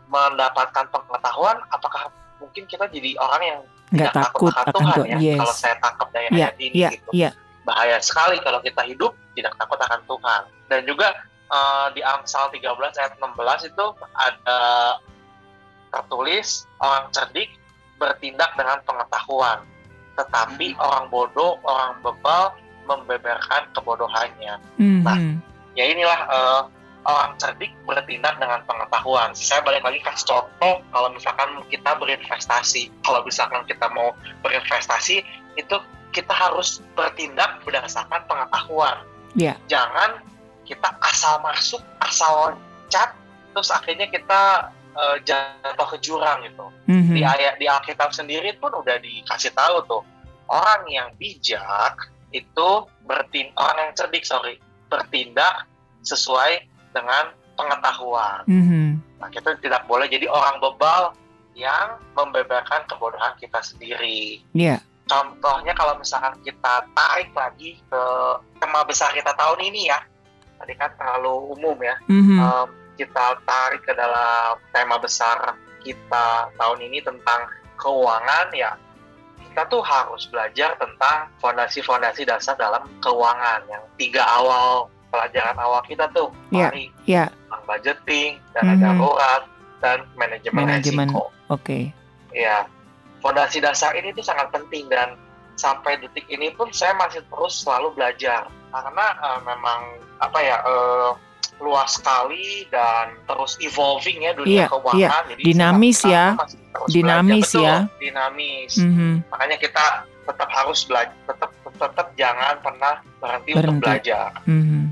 mendapatkan pengetahuan, apakah mungkin kita jadi orang yang nggak takut, takut akan Tuhan ya? Yes. Kalau saya tangkap dari yeah, ayat ini yeah, gitu. Yeah. Bahaya sekali kalau kita hidup tidak takut akan Tuhan. Dan juga uh, di Amsal 13 ayat 16 itu ada tertulis orang cerdik bertindak dengan pengetahuan, tetapi hmm. orang bodoh, orang bebal membeberkan kebodohannya. Mm -hmm. Nah, ya inilah uh, orang cerdik bertindak dengan pengetahuan. Saya balik lagi kasih contoh kalau misalkan kita berinvestasi. Kalau misalkan kita mau berinvestasi itu kita harus bertindak berdasarkan pengetahuan. Yeah. Jangan kita asal masuk, asal loncat, terus akhirnya kita uh, jatuh ke jurang gitu. Mm-hmm. Di ayat di Alkitab sendiri pun udah dikasih tahu tuh orang yang bijak itu bertindak orang yang cerdik sorry bertindak sesuai dengan pengetahuan. Mm-hmm. Nah kita tidak boleh jadi orang bebal yang membeberkan kebodohan kita sendiri. Iya. Yeah. Contohnya kalau misalkan kita tarik lagi ke tema besar kita tahun ini ya, tadi kan terlalu umum ya. Mm-hmm. Um, kita tarik ke dalam tema besar kita tahun ini tentang keuangan ya kita tuh harus belajar tentang fondasi-fondasi dasar dalam keuangan yang tiga awal pelajaran awal kita tuh yeah, mari yeah. budgeting dana mm -hmm. darurat dan manajemen, manajemen resiko. Oke. Okay. Ya, fondasi dasar ini tuh sangat penting dan sampai detik ini pun saya masih terus selalu belajar karena uh, memang apa ya uh, luas sekali dan terus evolving ya dunia iya, keuangan. Iya. Jadi dinamis ya. Dinamis Betul, ya. Dinamis. Mm -hmm. Makanya kita tetap harus belajar, tetap tetap jangan pernah berhenti, berhenti. untuk belajar. Mm -hmm.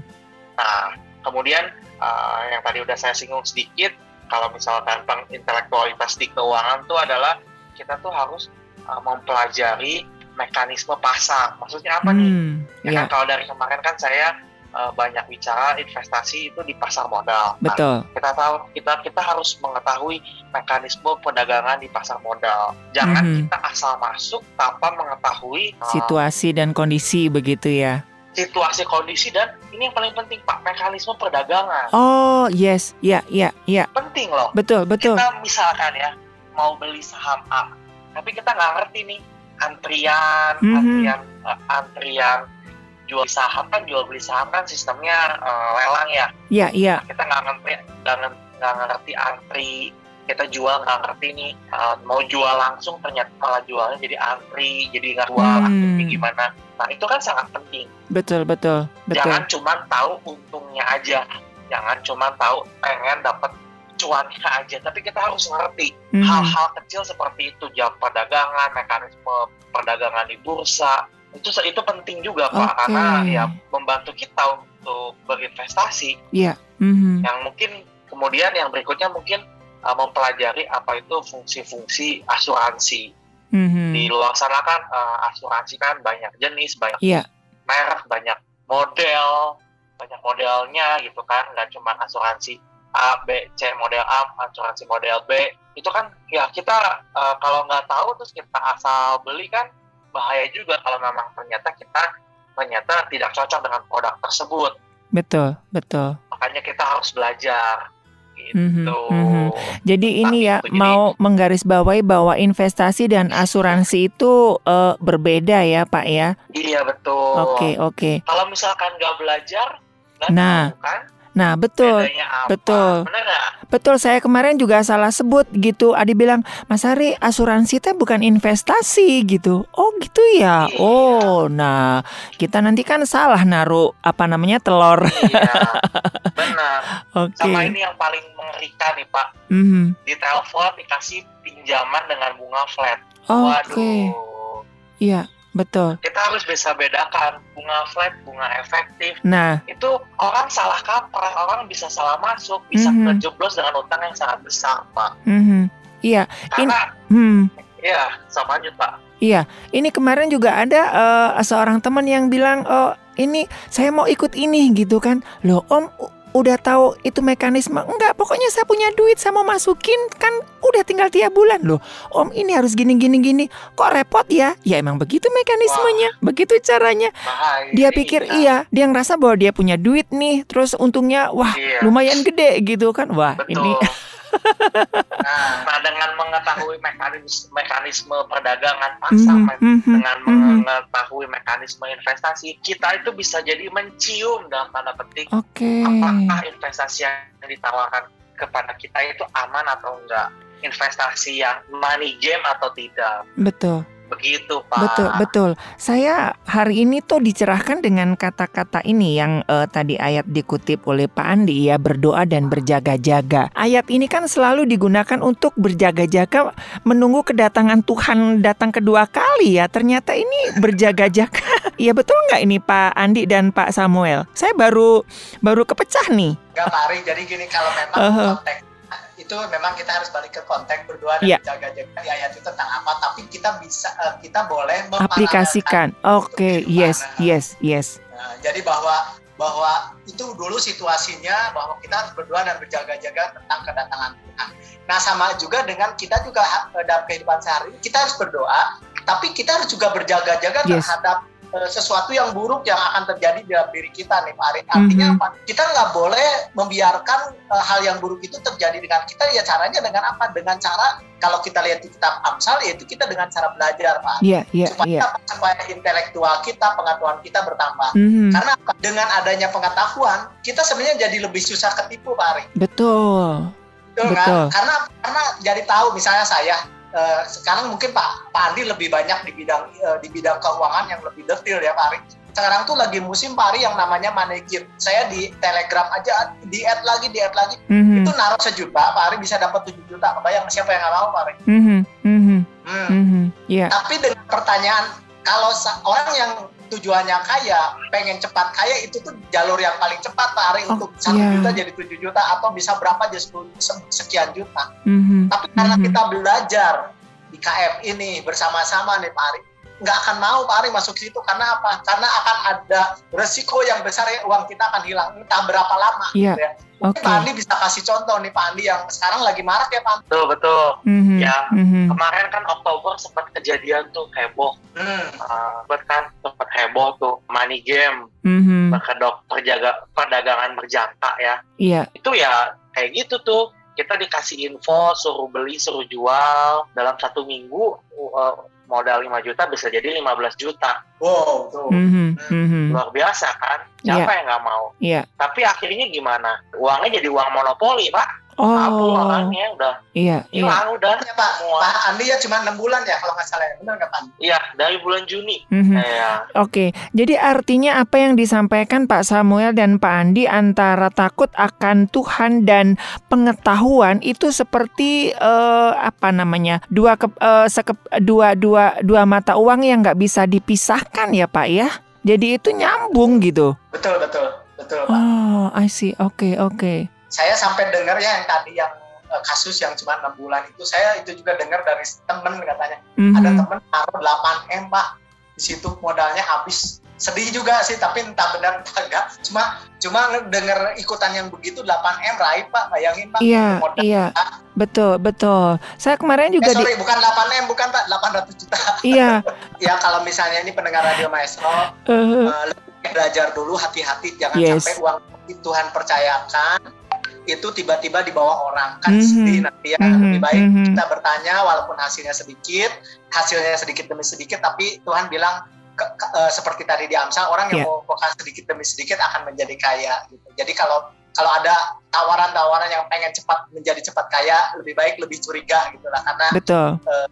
Nah, kemudian uh, yang tadi udah saya singgung sedikit, kalau misalkan tentang intelektualitas di keuangan itu adalah kita tuh harus uh, mempelajari mekanisme pasar. Maksudnya apa nih? Ya yeah. kan kalau dari kemarin kan saya uh, banyak bicara investasi itu di pasar modal. Nah, Betul. Nah, kita tahu kita kita harus mengetahui mekanisme perdagangan di pasar modal. Jangan mm -hmm. kita asal masuk tanpa mengetahui uh, situasi dan kondisi begitu ya. Situasi kondisi dan ini yang paling penting Pak mekanisme perdagangan. Oh yes, ya ya ya. Penting loh. Betul betul. Kita misalkan ya mau beli saham A, tapi kita nggak ngerti nih antrian, mm -hmm. antrian, uh, antrian jual saham kan jual beli saham kan sistemnya uh, lelang ya. Iya iya. Nah, kita nggak ngerti nggak ngerti antri kita jual nggak ngerti nih uh, mau jual langsung ternyata malah jualnya jadi antri jadi nggak jual hmm. gimana nah itu kan sangat penting betul betul betul jangan cuma tahu untungnya aja jangan cuma tahu pengen dapat cuannya aja tapi kita harus ngerti hmm. hal-hal hmm. kecil seperti itu jam perdagangan mekanisme perdagangan di bursa itu itu penting juga pak okay. karena ya membantu kita untuk berinvestasi yeah. mm-hmm. yang mungkin kemudian yang berikutnya mungkin uh, mempelajari apa itu fungsi-fungsi asuransi mm-hmm. di luar sana kan uh, asuransi kan banyak jenis banyak yeah. merek banyak model banyak modelnya gitu kan nggak cuma asuransi A, B, C model A, asuransi model B itu kan ya kita uh, kalau nggak tahu terus kita asal beli kan bahaya juga kalau memang ternyata kita ternyata tidak cocok dengan produk tersebut. Betul, betul. Makanya kita harus belajar. Gitu. Mm-hmm, mm-hmm. Jadi ini ya itu, mau jadi, menggarisbawahi bahwa investasi dan asuransi itu uh, berbeda ya Pak ya? Iya betul. Oke okay, oke. Okay. Kalau misalkan nggak belajar, nah, tahu, kan? Nah, betul. Betul. Betul, saya kemarin juga salah sebut gitu. Adi bilang, "Mas Ari, asuransi itu bukan investasi gitu." Oh, gitu ya. Iya. Oh, nah, kita nanti kan salah naruh apa namanya telur. Iya. Benar. Oke. Okay. Sama ini yang paling mengerikan nih, Pak. Mm -hmm. Di telepon dikasih pinjaman dengan bunga flat. Oh, Waduh. Okay. Iya. Betul. Kita harus bisa bedakan bunga flat, bunga efektif. Nah, itu orang salah kaprah, orang bisa salah masuk, bisa mm -hmm. terjeblos dengan utang yang sangat besar, Pak. Mm -hmm. Iya. Karena, hmm. iya, sama lanjut, Pak. Iya, ini kemarin juga ada uh, seorang teman yang bilang, oh ini saya mau ikut ini gitu kan. Loh, Om udah tahu itu mekanisme enggak pokoknya saya punya duit saya mau masukin kan udah tinggal tiap bulan loh om ini harus gini gini gini kok repot ya ya emang begitu mekanismenya Wah. begitu caranya Bahaya. dia pikir iya dia ngerasa bahwa dia punya duit nih terus untungnya wah iya. lumayan gede gitu kan wah Betul. ini nah, nah, dengan mengetahui mekanisme, mekanisme perdagangan pasar, mm -hmm. dengan mm -hmm. mengetahui mekanisme investasi, kita itu bisa jadi mencium dalam tanda petik okay. apakah investasi yang ditawarkan kepada kita itu aman atau enggak, investasi yang money game atau tidak. Betul. Begitu, Pak. Betul, betul. Saya hari ini tuh dicerahkan dengan kata-kata ini yang uh, tadi ayat dikutip oleh Pak Andi ya, berdoa dan berjaga-jaga. Ayat ini kan selalu digunakan untuk berjaga-jaga menunggu kedatangan Tuhan datang kedua kali ya. Ternyata ini berjaga-jaga. Iya betul nggak ini Pak Andi dan Pak Samuel? Saya baru baru kepecah nih. Enggak, Pak Ari. Jadi gini kalau memang konteks itu memang kita harus balik ke konteks berdoa dan yeah. jaga-jaga di ayat itu tentang apa tapi kita bisa uh, kita boleh aplikasikan oke okay. yes yes yes nah, jadi bahwa bahwa itu dulu situasinya bahwa kita harus berdoa dan berjaga-jaga tentang kedatangan Tuhan. Nah sama juga dengan kita juga eh, dalam kehidupan sehari kita harus berdoa, tapi kita harus juga berjaga-jaga yes. terhadap Eh, sesuatu yang buruk yang akan terjadi dalam diri kita nih Pak Arin. Artinya mm -hmm. apa? Kita nggak boleh membiarkan uh, hal yang buruk itu terjadi dengan kita. Ya caranya dengan apa? Dengan cara kalau kita lihat di kitab Amsal yaitu kita dengan cara belajar Pak. Yeah, yeah, supaya yeah. supaya intelektual kita, pengetahuan kita bertambah. Mm -hmm. Karena dengan adanya pengetahuan kita sebenarnya jadi lebih susah ketipu Pak Arin. Betul. Betul? Betul. kan? Karena karena jadi tahu misalnya saya Uh, sekarang mungkin Pak Pak Andi lebih banyak di bidang uh, di bidang keuangan yang lebih detail ya Pak Ari. Sekarang tuh lagi musim Pak Ari yang namanya manajer. Saya di Telegram aja di add lagi di add lagi. Mm-hmm. Itu naruh sejuta Pak Ari bisa dapat tujuh juta. Kebayang siapa yang nggak mau Pak Ari? Mm-hmm. Mm-hmm. Hmm. Mm-hmm. Yeah. Tapi dengan pertanyaan kalau orang yang tujuannya kaya, pengen cepat kaya itu tuh jalur yang paling cepat Pak Ari oh, untuk satu yeah. juta jadi tujuh juta atau bisa berapa jadi sekian juta. Mm-hmm. Tapi karena mm-hmm. kita belajar di KF ini bersama-sama nih Pak Ari, nggak akan mau Pak Ari masuk situ karena apa? Karena akan ada resiko yang besar ya uang kita akan hilang entah berapa lama. Yeah. Gitu ya. Mungkin okay. Pak Andi bisa kasih contoh nih Pak Andi yang sekarang lagi marak ya Pak Betul, betul. Mm-hmm. Ya, mm-hmm. kemarin kan Oktober sempat kejadian tuh heboh. Mm. Uh, kan sempat heboh tuh money game. Mm-hmm. Berkedok perjaga perdagangan berjangka ya. Iya. Yeah. Itu ya kayak gitu tuh. Kita dikasih info, suruh beli, suruh jual dalam satu minggu. Uh, modal 5 juta bisa jadi 15 juta. Wow, tuh. Mm-hmm, mm-hmm. Luar biasa kan? Siapa yeah. yang nggak mau? Yeah. Tapi akhirnya gimana? Uangnya jadi uang monopoli, Pak. Oh. Aku orangnya udah. Iya. Hilang iya. udah. Ya, Pak. Semua. Pak Andi ya cuma enam bulan ya kalau nggak salah. Ya. Benar nggak Pak? Iya dari bulan Juni. Mm-hmm. Ya. Oke. Okay. Jadi artinya apa yang disampaikan Pak Samuel dan Pak Andi antara takut akan Tuhan dan pengetahuan itu seperti uh, apa namanya dua ke, uh, sekep, dua dua dua mata uang yang nggak bisa dipisahkan ya Pak ya. Jadi itu nyambung gitu. Betul betul betul Pak. Oh, I see. Oke okay, oke. Okay saya sampai dengar ya yang tadi yang uh, kasus yang cuma enam bulan itu saya itu juga dengar dari temen katanya. Mm-hmm. ada temen taruh 8 m pak. Di situ modalnya habis. Sedih juga sih tapi entah benar entah enggak. Cuma cuma dengar ikutan yang begitu 8 m raih pak. Bayangin pak. Iya modal, iya. pak. betul betul. Saya kemarin juga eh, sorry di... bukan 8 m bukan pak. 800 juta. Iya. Ya kalau misalnya ini pendengar radio maestro uh-huh. uh, belajar dulu hati-hati. Jangan yes. sampai uang Tuhan percayakan itu tiba-tiba dibawa orang kan mm -hmm. sedih nanti ya mm -hmm. lebih baik mm -hmm. kita bertanya walaupun hasilnya sedikit hasilnya sedikit demi sedikit tapi Tuhan bilang ke, ke, uh, seperti tadi di Amsal orang yang mau fokus sedikit demi sedikit akan menjadi kaya gitu jadi kalau kalau ada tawaran-tawaran yang pengen cepat menjadi cepat kaya lebih baik lebih curiga gitu lah karena betul uh,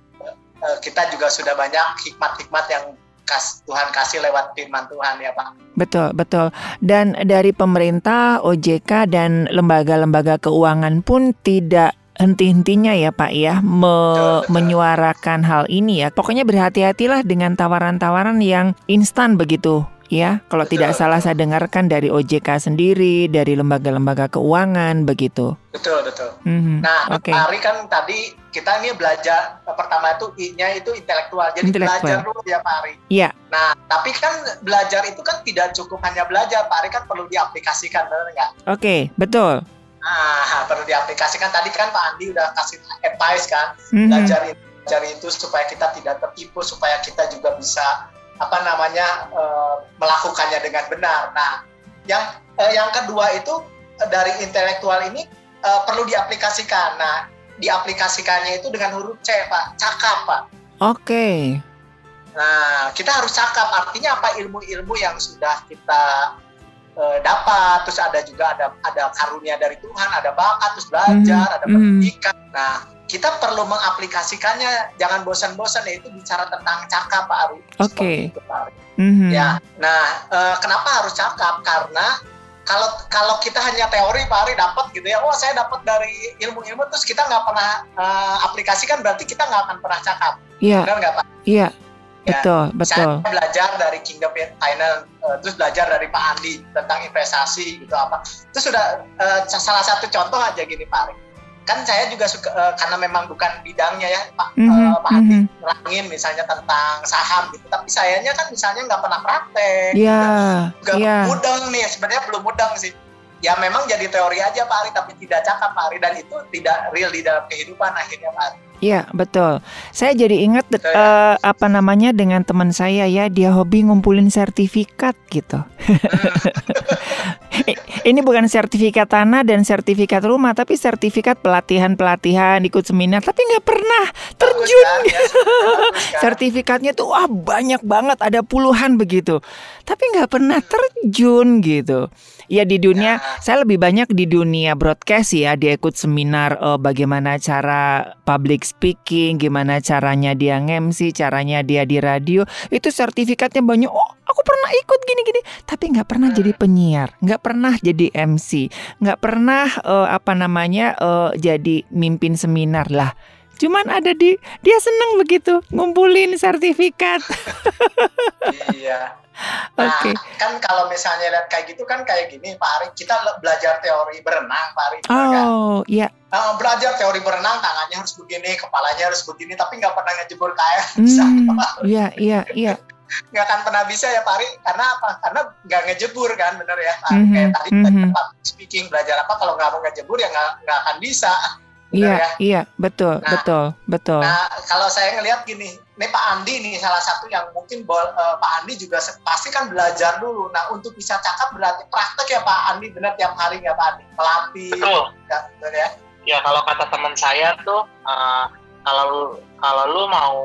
uh, kita juga sudah banyak hikmat-hikmat yang kas, Tuhan kasih lewat firman Tuhan ya Pak. Betul, betul. Dan dari pemerintah, OJK dan lembaga-lembaga keuangan pun tidak henti-hentinya ya Pak ya me betul, betul. menyuarakan hal ini ya. Pokoknya berhati-hatilah dengan tawaran-tawaran yang instan begitu ya. Kalau betul, tidak salah saya dengarkan dari OJK sendiri, dari lembaga-lembaga keuangan begitu. Betul, betul. Mm-hmm. Nah, okay. hari kan tadi kita ini belajar pertama itu I-nya itu intelektual. Jadi intelektual. belajar dulu ya Pak Ari. Iya. Nah, tapi kan belajar itu kan tidak cukup hanya belajar, Pak Ari kan perlu diaplikasikan, benar nggak? Oke, okay, betul. Nah, perlu diaplikasikan. Tadi kan Pak Andi udah kasih advice kan, mm-hmm. belajar itu, belajar itu supaya kita tidak tertipu, supaya kita juga bisa apa namanya uh, melakukannya dengan benar. Nah, yang uh, yang kedua itu uh, dari intelektual ini uh, perlu diaplikasikan. Nah, diaplikasikannya itu dengan huruf C, Pak. Cakap, Pak. Oke. Okay. Nah, kita harus cakap. Artinya apa? Ilmu-ilmu yang sudah kita uh, dapat. Terus ada juga ada ada karunia dari Tuhan, ada bakat, terus belajar, mm -hmm. ada mhm. pendidikan. Nah, kita perlu mengaplikasikannya jangan bosan-bosan ya itu bicara tentang cakap Pak Ari. Oke. Okay. Mm-hmm. Ya, nah uh, kenapa harus cakap? Karena kalau kalau kita hanya teori Pak Ari dapat gitu ya, oh saya dapat dari ilmu-ilmu terus kita nggak pernah uh, aplikasikan berarti kita nggak akan pernah cakap. Iya. Benar nggak Pak? Iya. Ya, betul, betul. Saya belajar dari Kingdom Finance, uh, terus belajar dari Pak Andi tentang investasi gitu apa. Itu sudah uh, salah satu contoh aja gini Pak Ari kan saya juga suka uh, karena memang bukan bidangnya ya Pak mm -hmm. uh, Pak Hati mm -hmm. nerangin misalnya tentang saham gitu tapi sayanya kan misalnya nggak pernah praktek yeah, nggak yeah. mudeng nih sebenarnya belum mudeng sih ya memang jadi teori aja Pak Ari tapi tidak cakap Pak Ari dan itu tidak real di dalam kehidupan akhirnya Pak Ari Iya betul. Saya jadi ingat betul, ya? uh, apa namanya dengan teman saya ya dia hobi ngumpulin sertifikat gitu. Ini bukan sertifikat tanah dan sertifikat rumah, tapi sertifikat pelatihan pelatihan ikut seminar, tapi nggak pernah terjun. Ya, Sertifikatnya tuh wah banyak banget, ada puluhan begitu, tapi nggak pernah terjun gitu. Ya di dunia, ya. saya lebih banyak di dunia broadcast ya. Dia ikut seminar uh, bagaimana cara public speaking, gimana caranya dia ngemsi, caranya dia di radio. Itu sertifikatnya banyak. Oh, aku pernah ikut gini-gini, tapi nggak pernah jadi hmm. penyiar, nggak pernah jadi MC, nggak pernah uh, apa namanya uh, jadi mimpin seminar lah. Cuman ada di dia seneng begitu ngumpulin sertifikat. iya. Nah, okay. kan kalau misalnya lihat kayak gitu kan kayak gini Pak Ari, kita belajar teori berenang Pak Ari. Oh, kan? iya. Uh, belajar teori berenang tangannya harus begini, kepalanya harus begini, tapi nggak pernah ngejebur kayak hmm, Iya, iya, iya. nggak akan pernah bisa ya Pak Ari, karena apa? Karena nggak ngejebur kan, bener ya Pak Ari. Mm -hmm, kayak tadi mm -hmm. speaking belajar apa kalau nggak mau ngejebur ya nggak akan bisa. Iya, ya? iya, betul, nah, betul, betul. Nah, kalau saya ngelihat gini, ini Pak Andi nih salah satu yang mungkin uh, Pak Andi juga pasti kan belajar dulu. Nah, untuk bisa cakap berarti praktek ya Pak Andi, benar tiap hari ya Pak Andi, melatih. Betul. Ya, benar ya? Ya, kalau kata teman saya tuh, uh, kalau kalau lu mau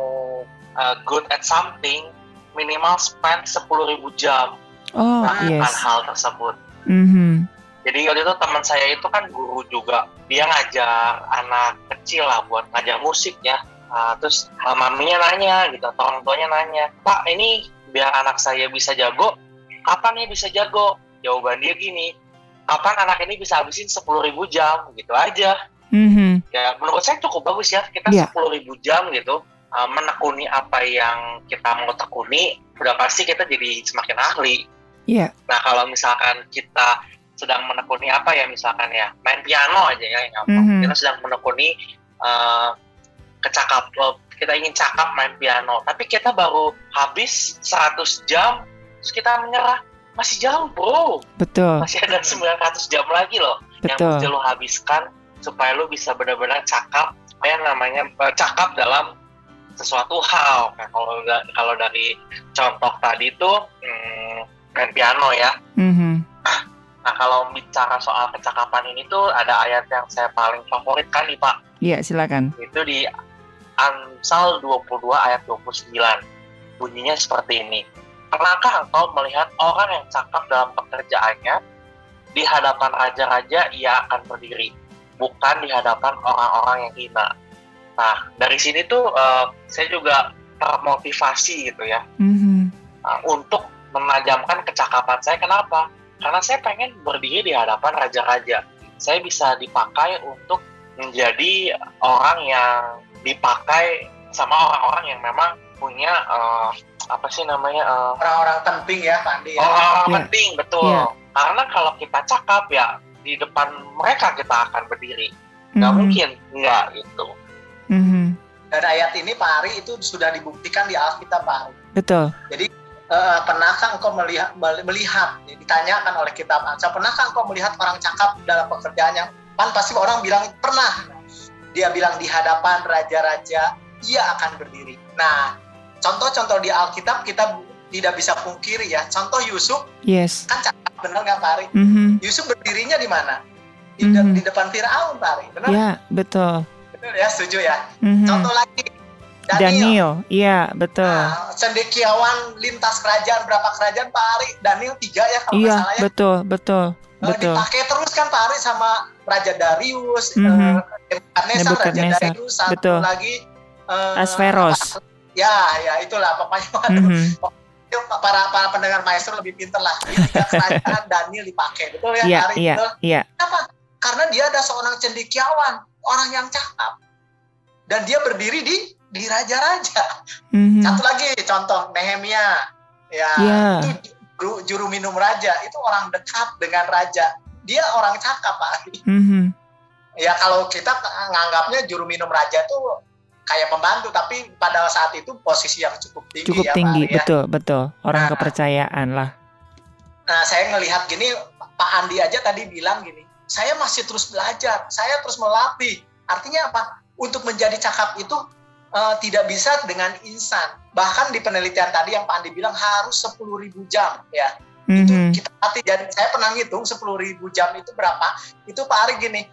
uh, good at something, minimal spend sepuluh ribu jam oh, yes. hal tersebut. Mm -hmm jadi waktu itu teman saya itu kan guru juga dia ngajar anak kecil lah buat ngajar musik ya uh, terus uh, maminya nanya gitu atau orang tuanya nanya pak ini biar anak saya bisa jago kapan nih bisa jago jawaban dia gini kapan anak ini bisa habisin sepuluh ribu jam gitu aja mm-hmm. ya menurut saya cukup bagus ya kita iya. sepuluh yeah. ribu jam gitu uh, menekuni apa yang kita mau tekuni udah pasti kita jadi semakin ahli Iya. Nah kalau misalkan kita sedang menekuni apa ya misalkan ya main piano aja ya yang gampang. Mm-hmm. Kita sedang menekuni uh, kecakap kita ingin cakap main piano tapi kita baru habis 100 jam terus kita menyerah masih jauh bro betul masih ada 900 jam lagi loh betul. yang mesti lo habiskan supaya lo bisa benar-benar cakap apa yang namanya eh, cakap dalam sesuatu hal nah, kalau kalau dari contoh tadi itu hmm, main piano ya mm-hmm Nah kalau bicara soal kecakapan ini tuh ada ayat yang saya paling favorit kan nih Pak. Iya silakan. Itu di Amsal 22 ayat 29. Bunyinya seperti ini. Pernahkah engkau melihat orang yang cakap dalam pekerjaannya? Di hadapan raja-raja ia akan berdiri, bukan di hadapan orang-orang yang hina. Nah dari sini tuh uh, saya juga termotivasi gitu ya. Mm -hmm. uh, untuk menajamkan kecakapan saya. Kenapa? Karena saya pengen berdiri di hadapan raja-raja. Saya bisa dipakai untuk menjadi orang yang dipakai sama orang-orang yang memang punya uh, apa sih namanya eh, orang-orang penting ya Pandi ya. Orang-orang yeah. penting betul. Yeah. Karena kalau kita cakap ya di depan mereka kita akan berdiri. Nggak mm -hmm. mungkin nggak itu. Mm -hmm. Dan ayat ini Pak Ari itu sudah dibuktikan di Alkitab Pak Ari. Betul. Jadi uh, pernahkah engkau melihat melihat? Ditanyakan oleh kitab Amsal pernahkah engkau melihat orang cakap dalam pekerjaannya kan pasti orang bilang pernah. Dia bilang di hadapan raja-raja ia akan berdiri. Nah contoh-contoh di Alkitab kita tidak bisa pungkiri ya. Contoh Yusuf yes. kan cakap benar nggak Pak Ari? Mm -hmm. Yusuf berdirinya di mana? Di, mm -hmm. di depan Firaun Pak Ari benar? Ya betul. Betul ya setuju ya. Mm -hmm. contoh lagi Daniel. Daniel, iya betul. Nah, cendekiawan lintas kerajaan berapa kerajaan Pak Ari? Daniel tiga ya kalau iya, salah ya. Betul, betul, uh, betul. Dipakai terus kan Pak Ari sama Raja Darius, mm -hmm. uh, Raja Darius, satu betul. lagi uh, Asferos. Ya, ya itulah pokoknya. Mm -hmm. para para pendengar maestro lebih pinter lah. Tiga kerajaan Daniel dipakai, betul ya, yeah, Ari? Iya, betul. Iya. Kenapa? Karena dia ada seorang cendekiawan, orang yang cakap, dan dia berdiri di di raja-raja. Mm-hmm. Satu lagi contoh Nehemia, ya yeah. itu juru, juru minum raja, itu orang dekat dengan raja. Dia orang cakap pak. Mm-hmm. Ya kalau kita nganggapnya juru minum raja tuh kayak pembantu, tapi pada saat itu posisi yang cukup tinggi. Cukup ya, tinggi, Pak, betul ya. betul. Orang nah, kepercayaan lah. Nah saya ngelihat gini, Pak Andi aja tadi bilang gini, saya masih terus belajar, saya terus melatih. Artinya apa? Untuk menjadi cakap itu uh, tidak bisa dengan instan. Bahkan di penelitian tadi yang Pak Andi bilang harus 10.000 jam ya. Mm-hmm. Itu kita latih dan saya pernah ngitung 10.000 jam itu berapa? Itu Pak Ari gini.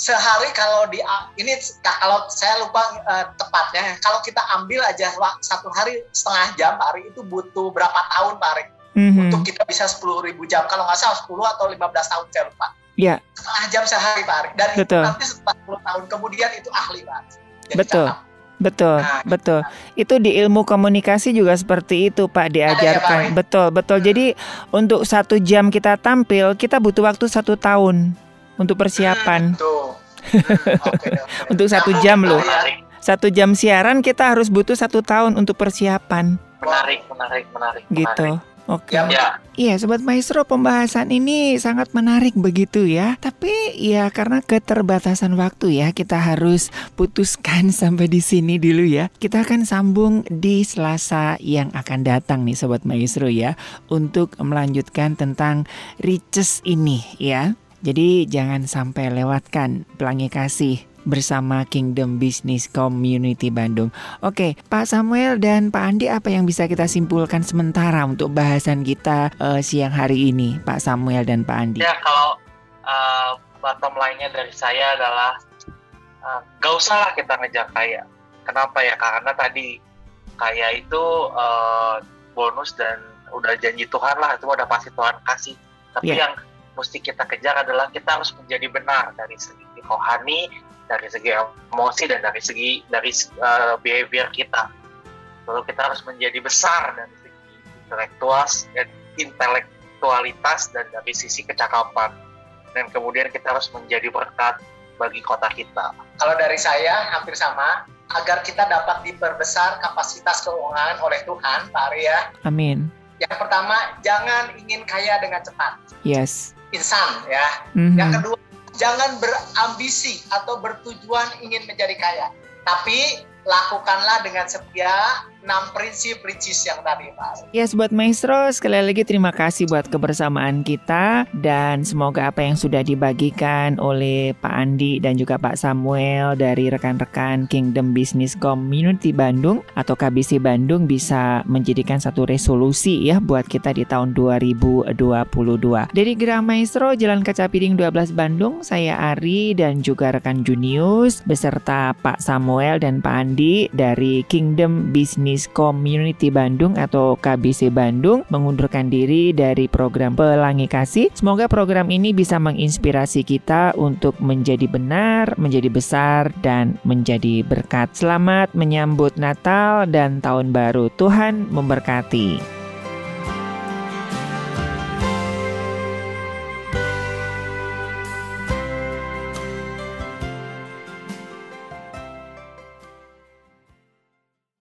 Sehari kalau di ini kalau saya lupa uh, tepatnya, kalau kita ambil aja satu hari setengah jam Pak Ari itu butuh berapa tahun Pak Ari? Mm-hmm. Untuk kita bisa 10.000 jam. Kalau nggak salah 10 atau 15 tahun saya lupa. Ya. Setengah jam sehari Pak Ari. Dan Betul. itu nanti 40 tahun kemudian itu ahli Pak. Jadi Betul. Betul, nah, betul. Itu di ilmu komunikasi juga seperti itu, Pak, diajarkan. Ya, betul, betul. Hmm. Jadi untuk satu jam kita tampil, kita butuh waktu satu tahun untuk persiapan. Hmm, Hmm, okay, okay. untuk satu jam loh. Satu jam siaran kita harus butuh satu tahun untuk persiapan. Menarik, menarik, menarik. Gitu. Menarik. Oke. Okay. Ya. Iya, sobat maestro, pembahasan ini sangat menarik begitu ya. Tapi ya karena keterbatasan waktu ya, kita harus putuskan sampai di sini dulu ya. Kita akan sambung di Selasa yang akan datang nih sobat maestro ya untuk melanjutkan tentang riches ini ya. Jadi jangan sampai lewatkan pelangi kasih bersama Kingdom Business Community Bandung. Oke, Pak Samuel dan Pak Andi apa yang bisa kita simpulkan sementara untuk bahasan kita uh, siang hari ini, Pak Samuel dan Pak Andi? Ya, kalau uh, bottom line-nya dari saya adalah uh, gak usah kita ngejar kaya. Kenapa ya? Karena tadi kaya itu uh, bonus dan udah janji Tuhan lah, itu udah pasti Tuhan kasih. Tapi yeah. yang mesti kita kejar adalah kita harus menjadi benar dari segi rohani, dari segi emosi dan dari segi dari uh, behavior kita. Lalu kita harus menjadi besar dari segi intelektual dan intelektualitas dan dari sisi kecakapan. Dan kemudian kita harus menjadi berkat bagi kota kita. Kalau dari saya hampir sama, agar kita dapat diperbesar kapasitas keuangan oleh Tuhan, Pak Arya. Amin. Yang pertama, jangan ingin kaya dengan cepat. Yes. Insan ya. Mm -hmm. Yang kedua, jangan berambisi atau bertujuan ingin menjadi kaya, tapi lakukanlah dengan setia enam prinsip ricis yang tadi Pak. Ya Sobat Maestro, sekali lagi terima kasih buat kebersamaan kita dan semoga apa yang sudah dibagikan oleh Pak Andi dan juga Pak Samuel dari rekan-rekan Kingdom Business Community Bandung atau KBC Bandung bisa menjadikan satu resolusi ya buat kita di tahun 2022. Dari Gerah Maestro Jalan Kaca Piring 12 Bandung, saya Ari dan juga rekan Junius beserta Pak Samuel dan Pak Andi dari Kingdom Business Bisnis Community Bandung atau KBC Bandung mengundurkan diri dari program Pelangi Kasih. Semoga program ini bisa menginspirasi kita untuk menjadi benar, menjadi besar, dan menjadi berkat. Selamat menyambut Natal dan Tahun Baru. Tuhan memberkati.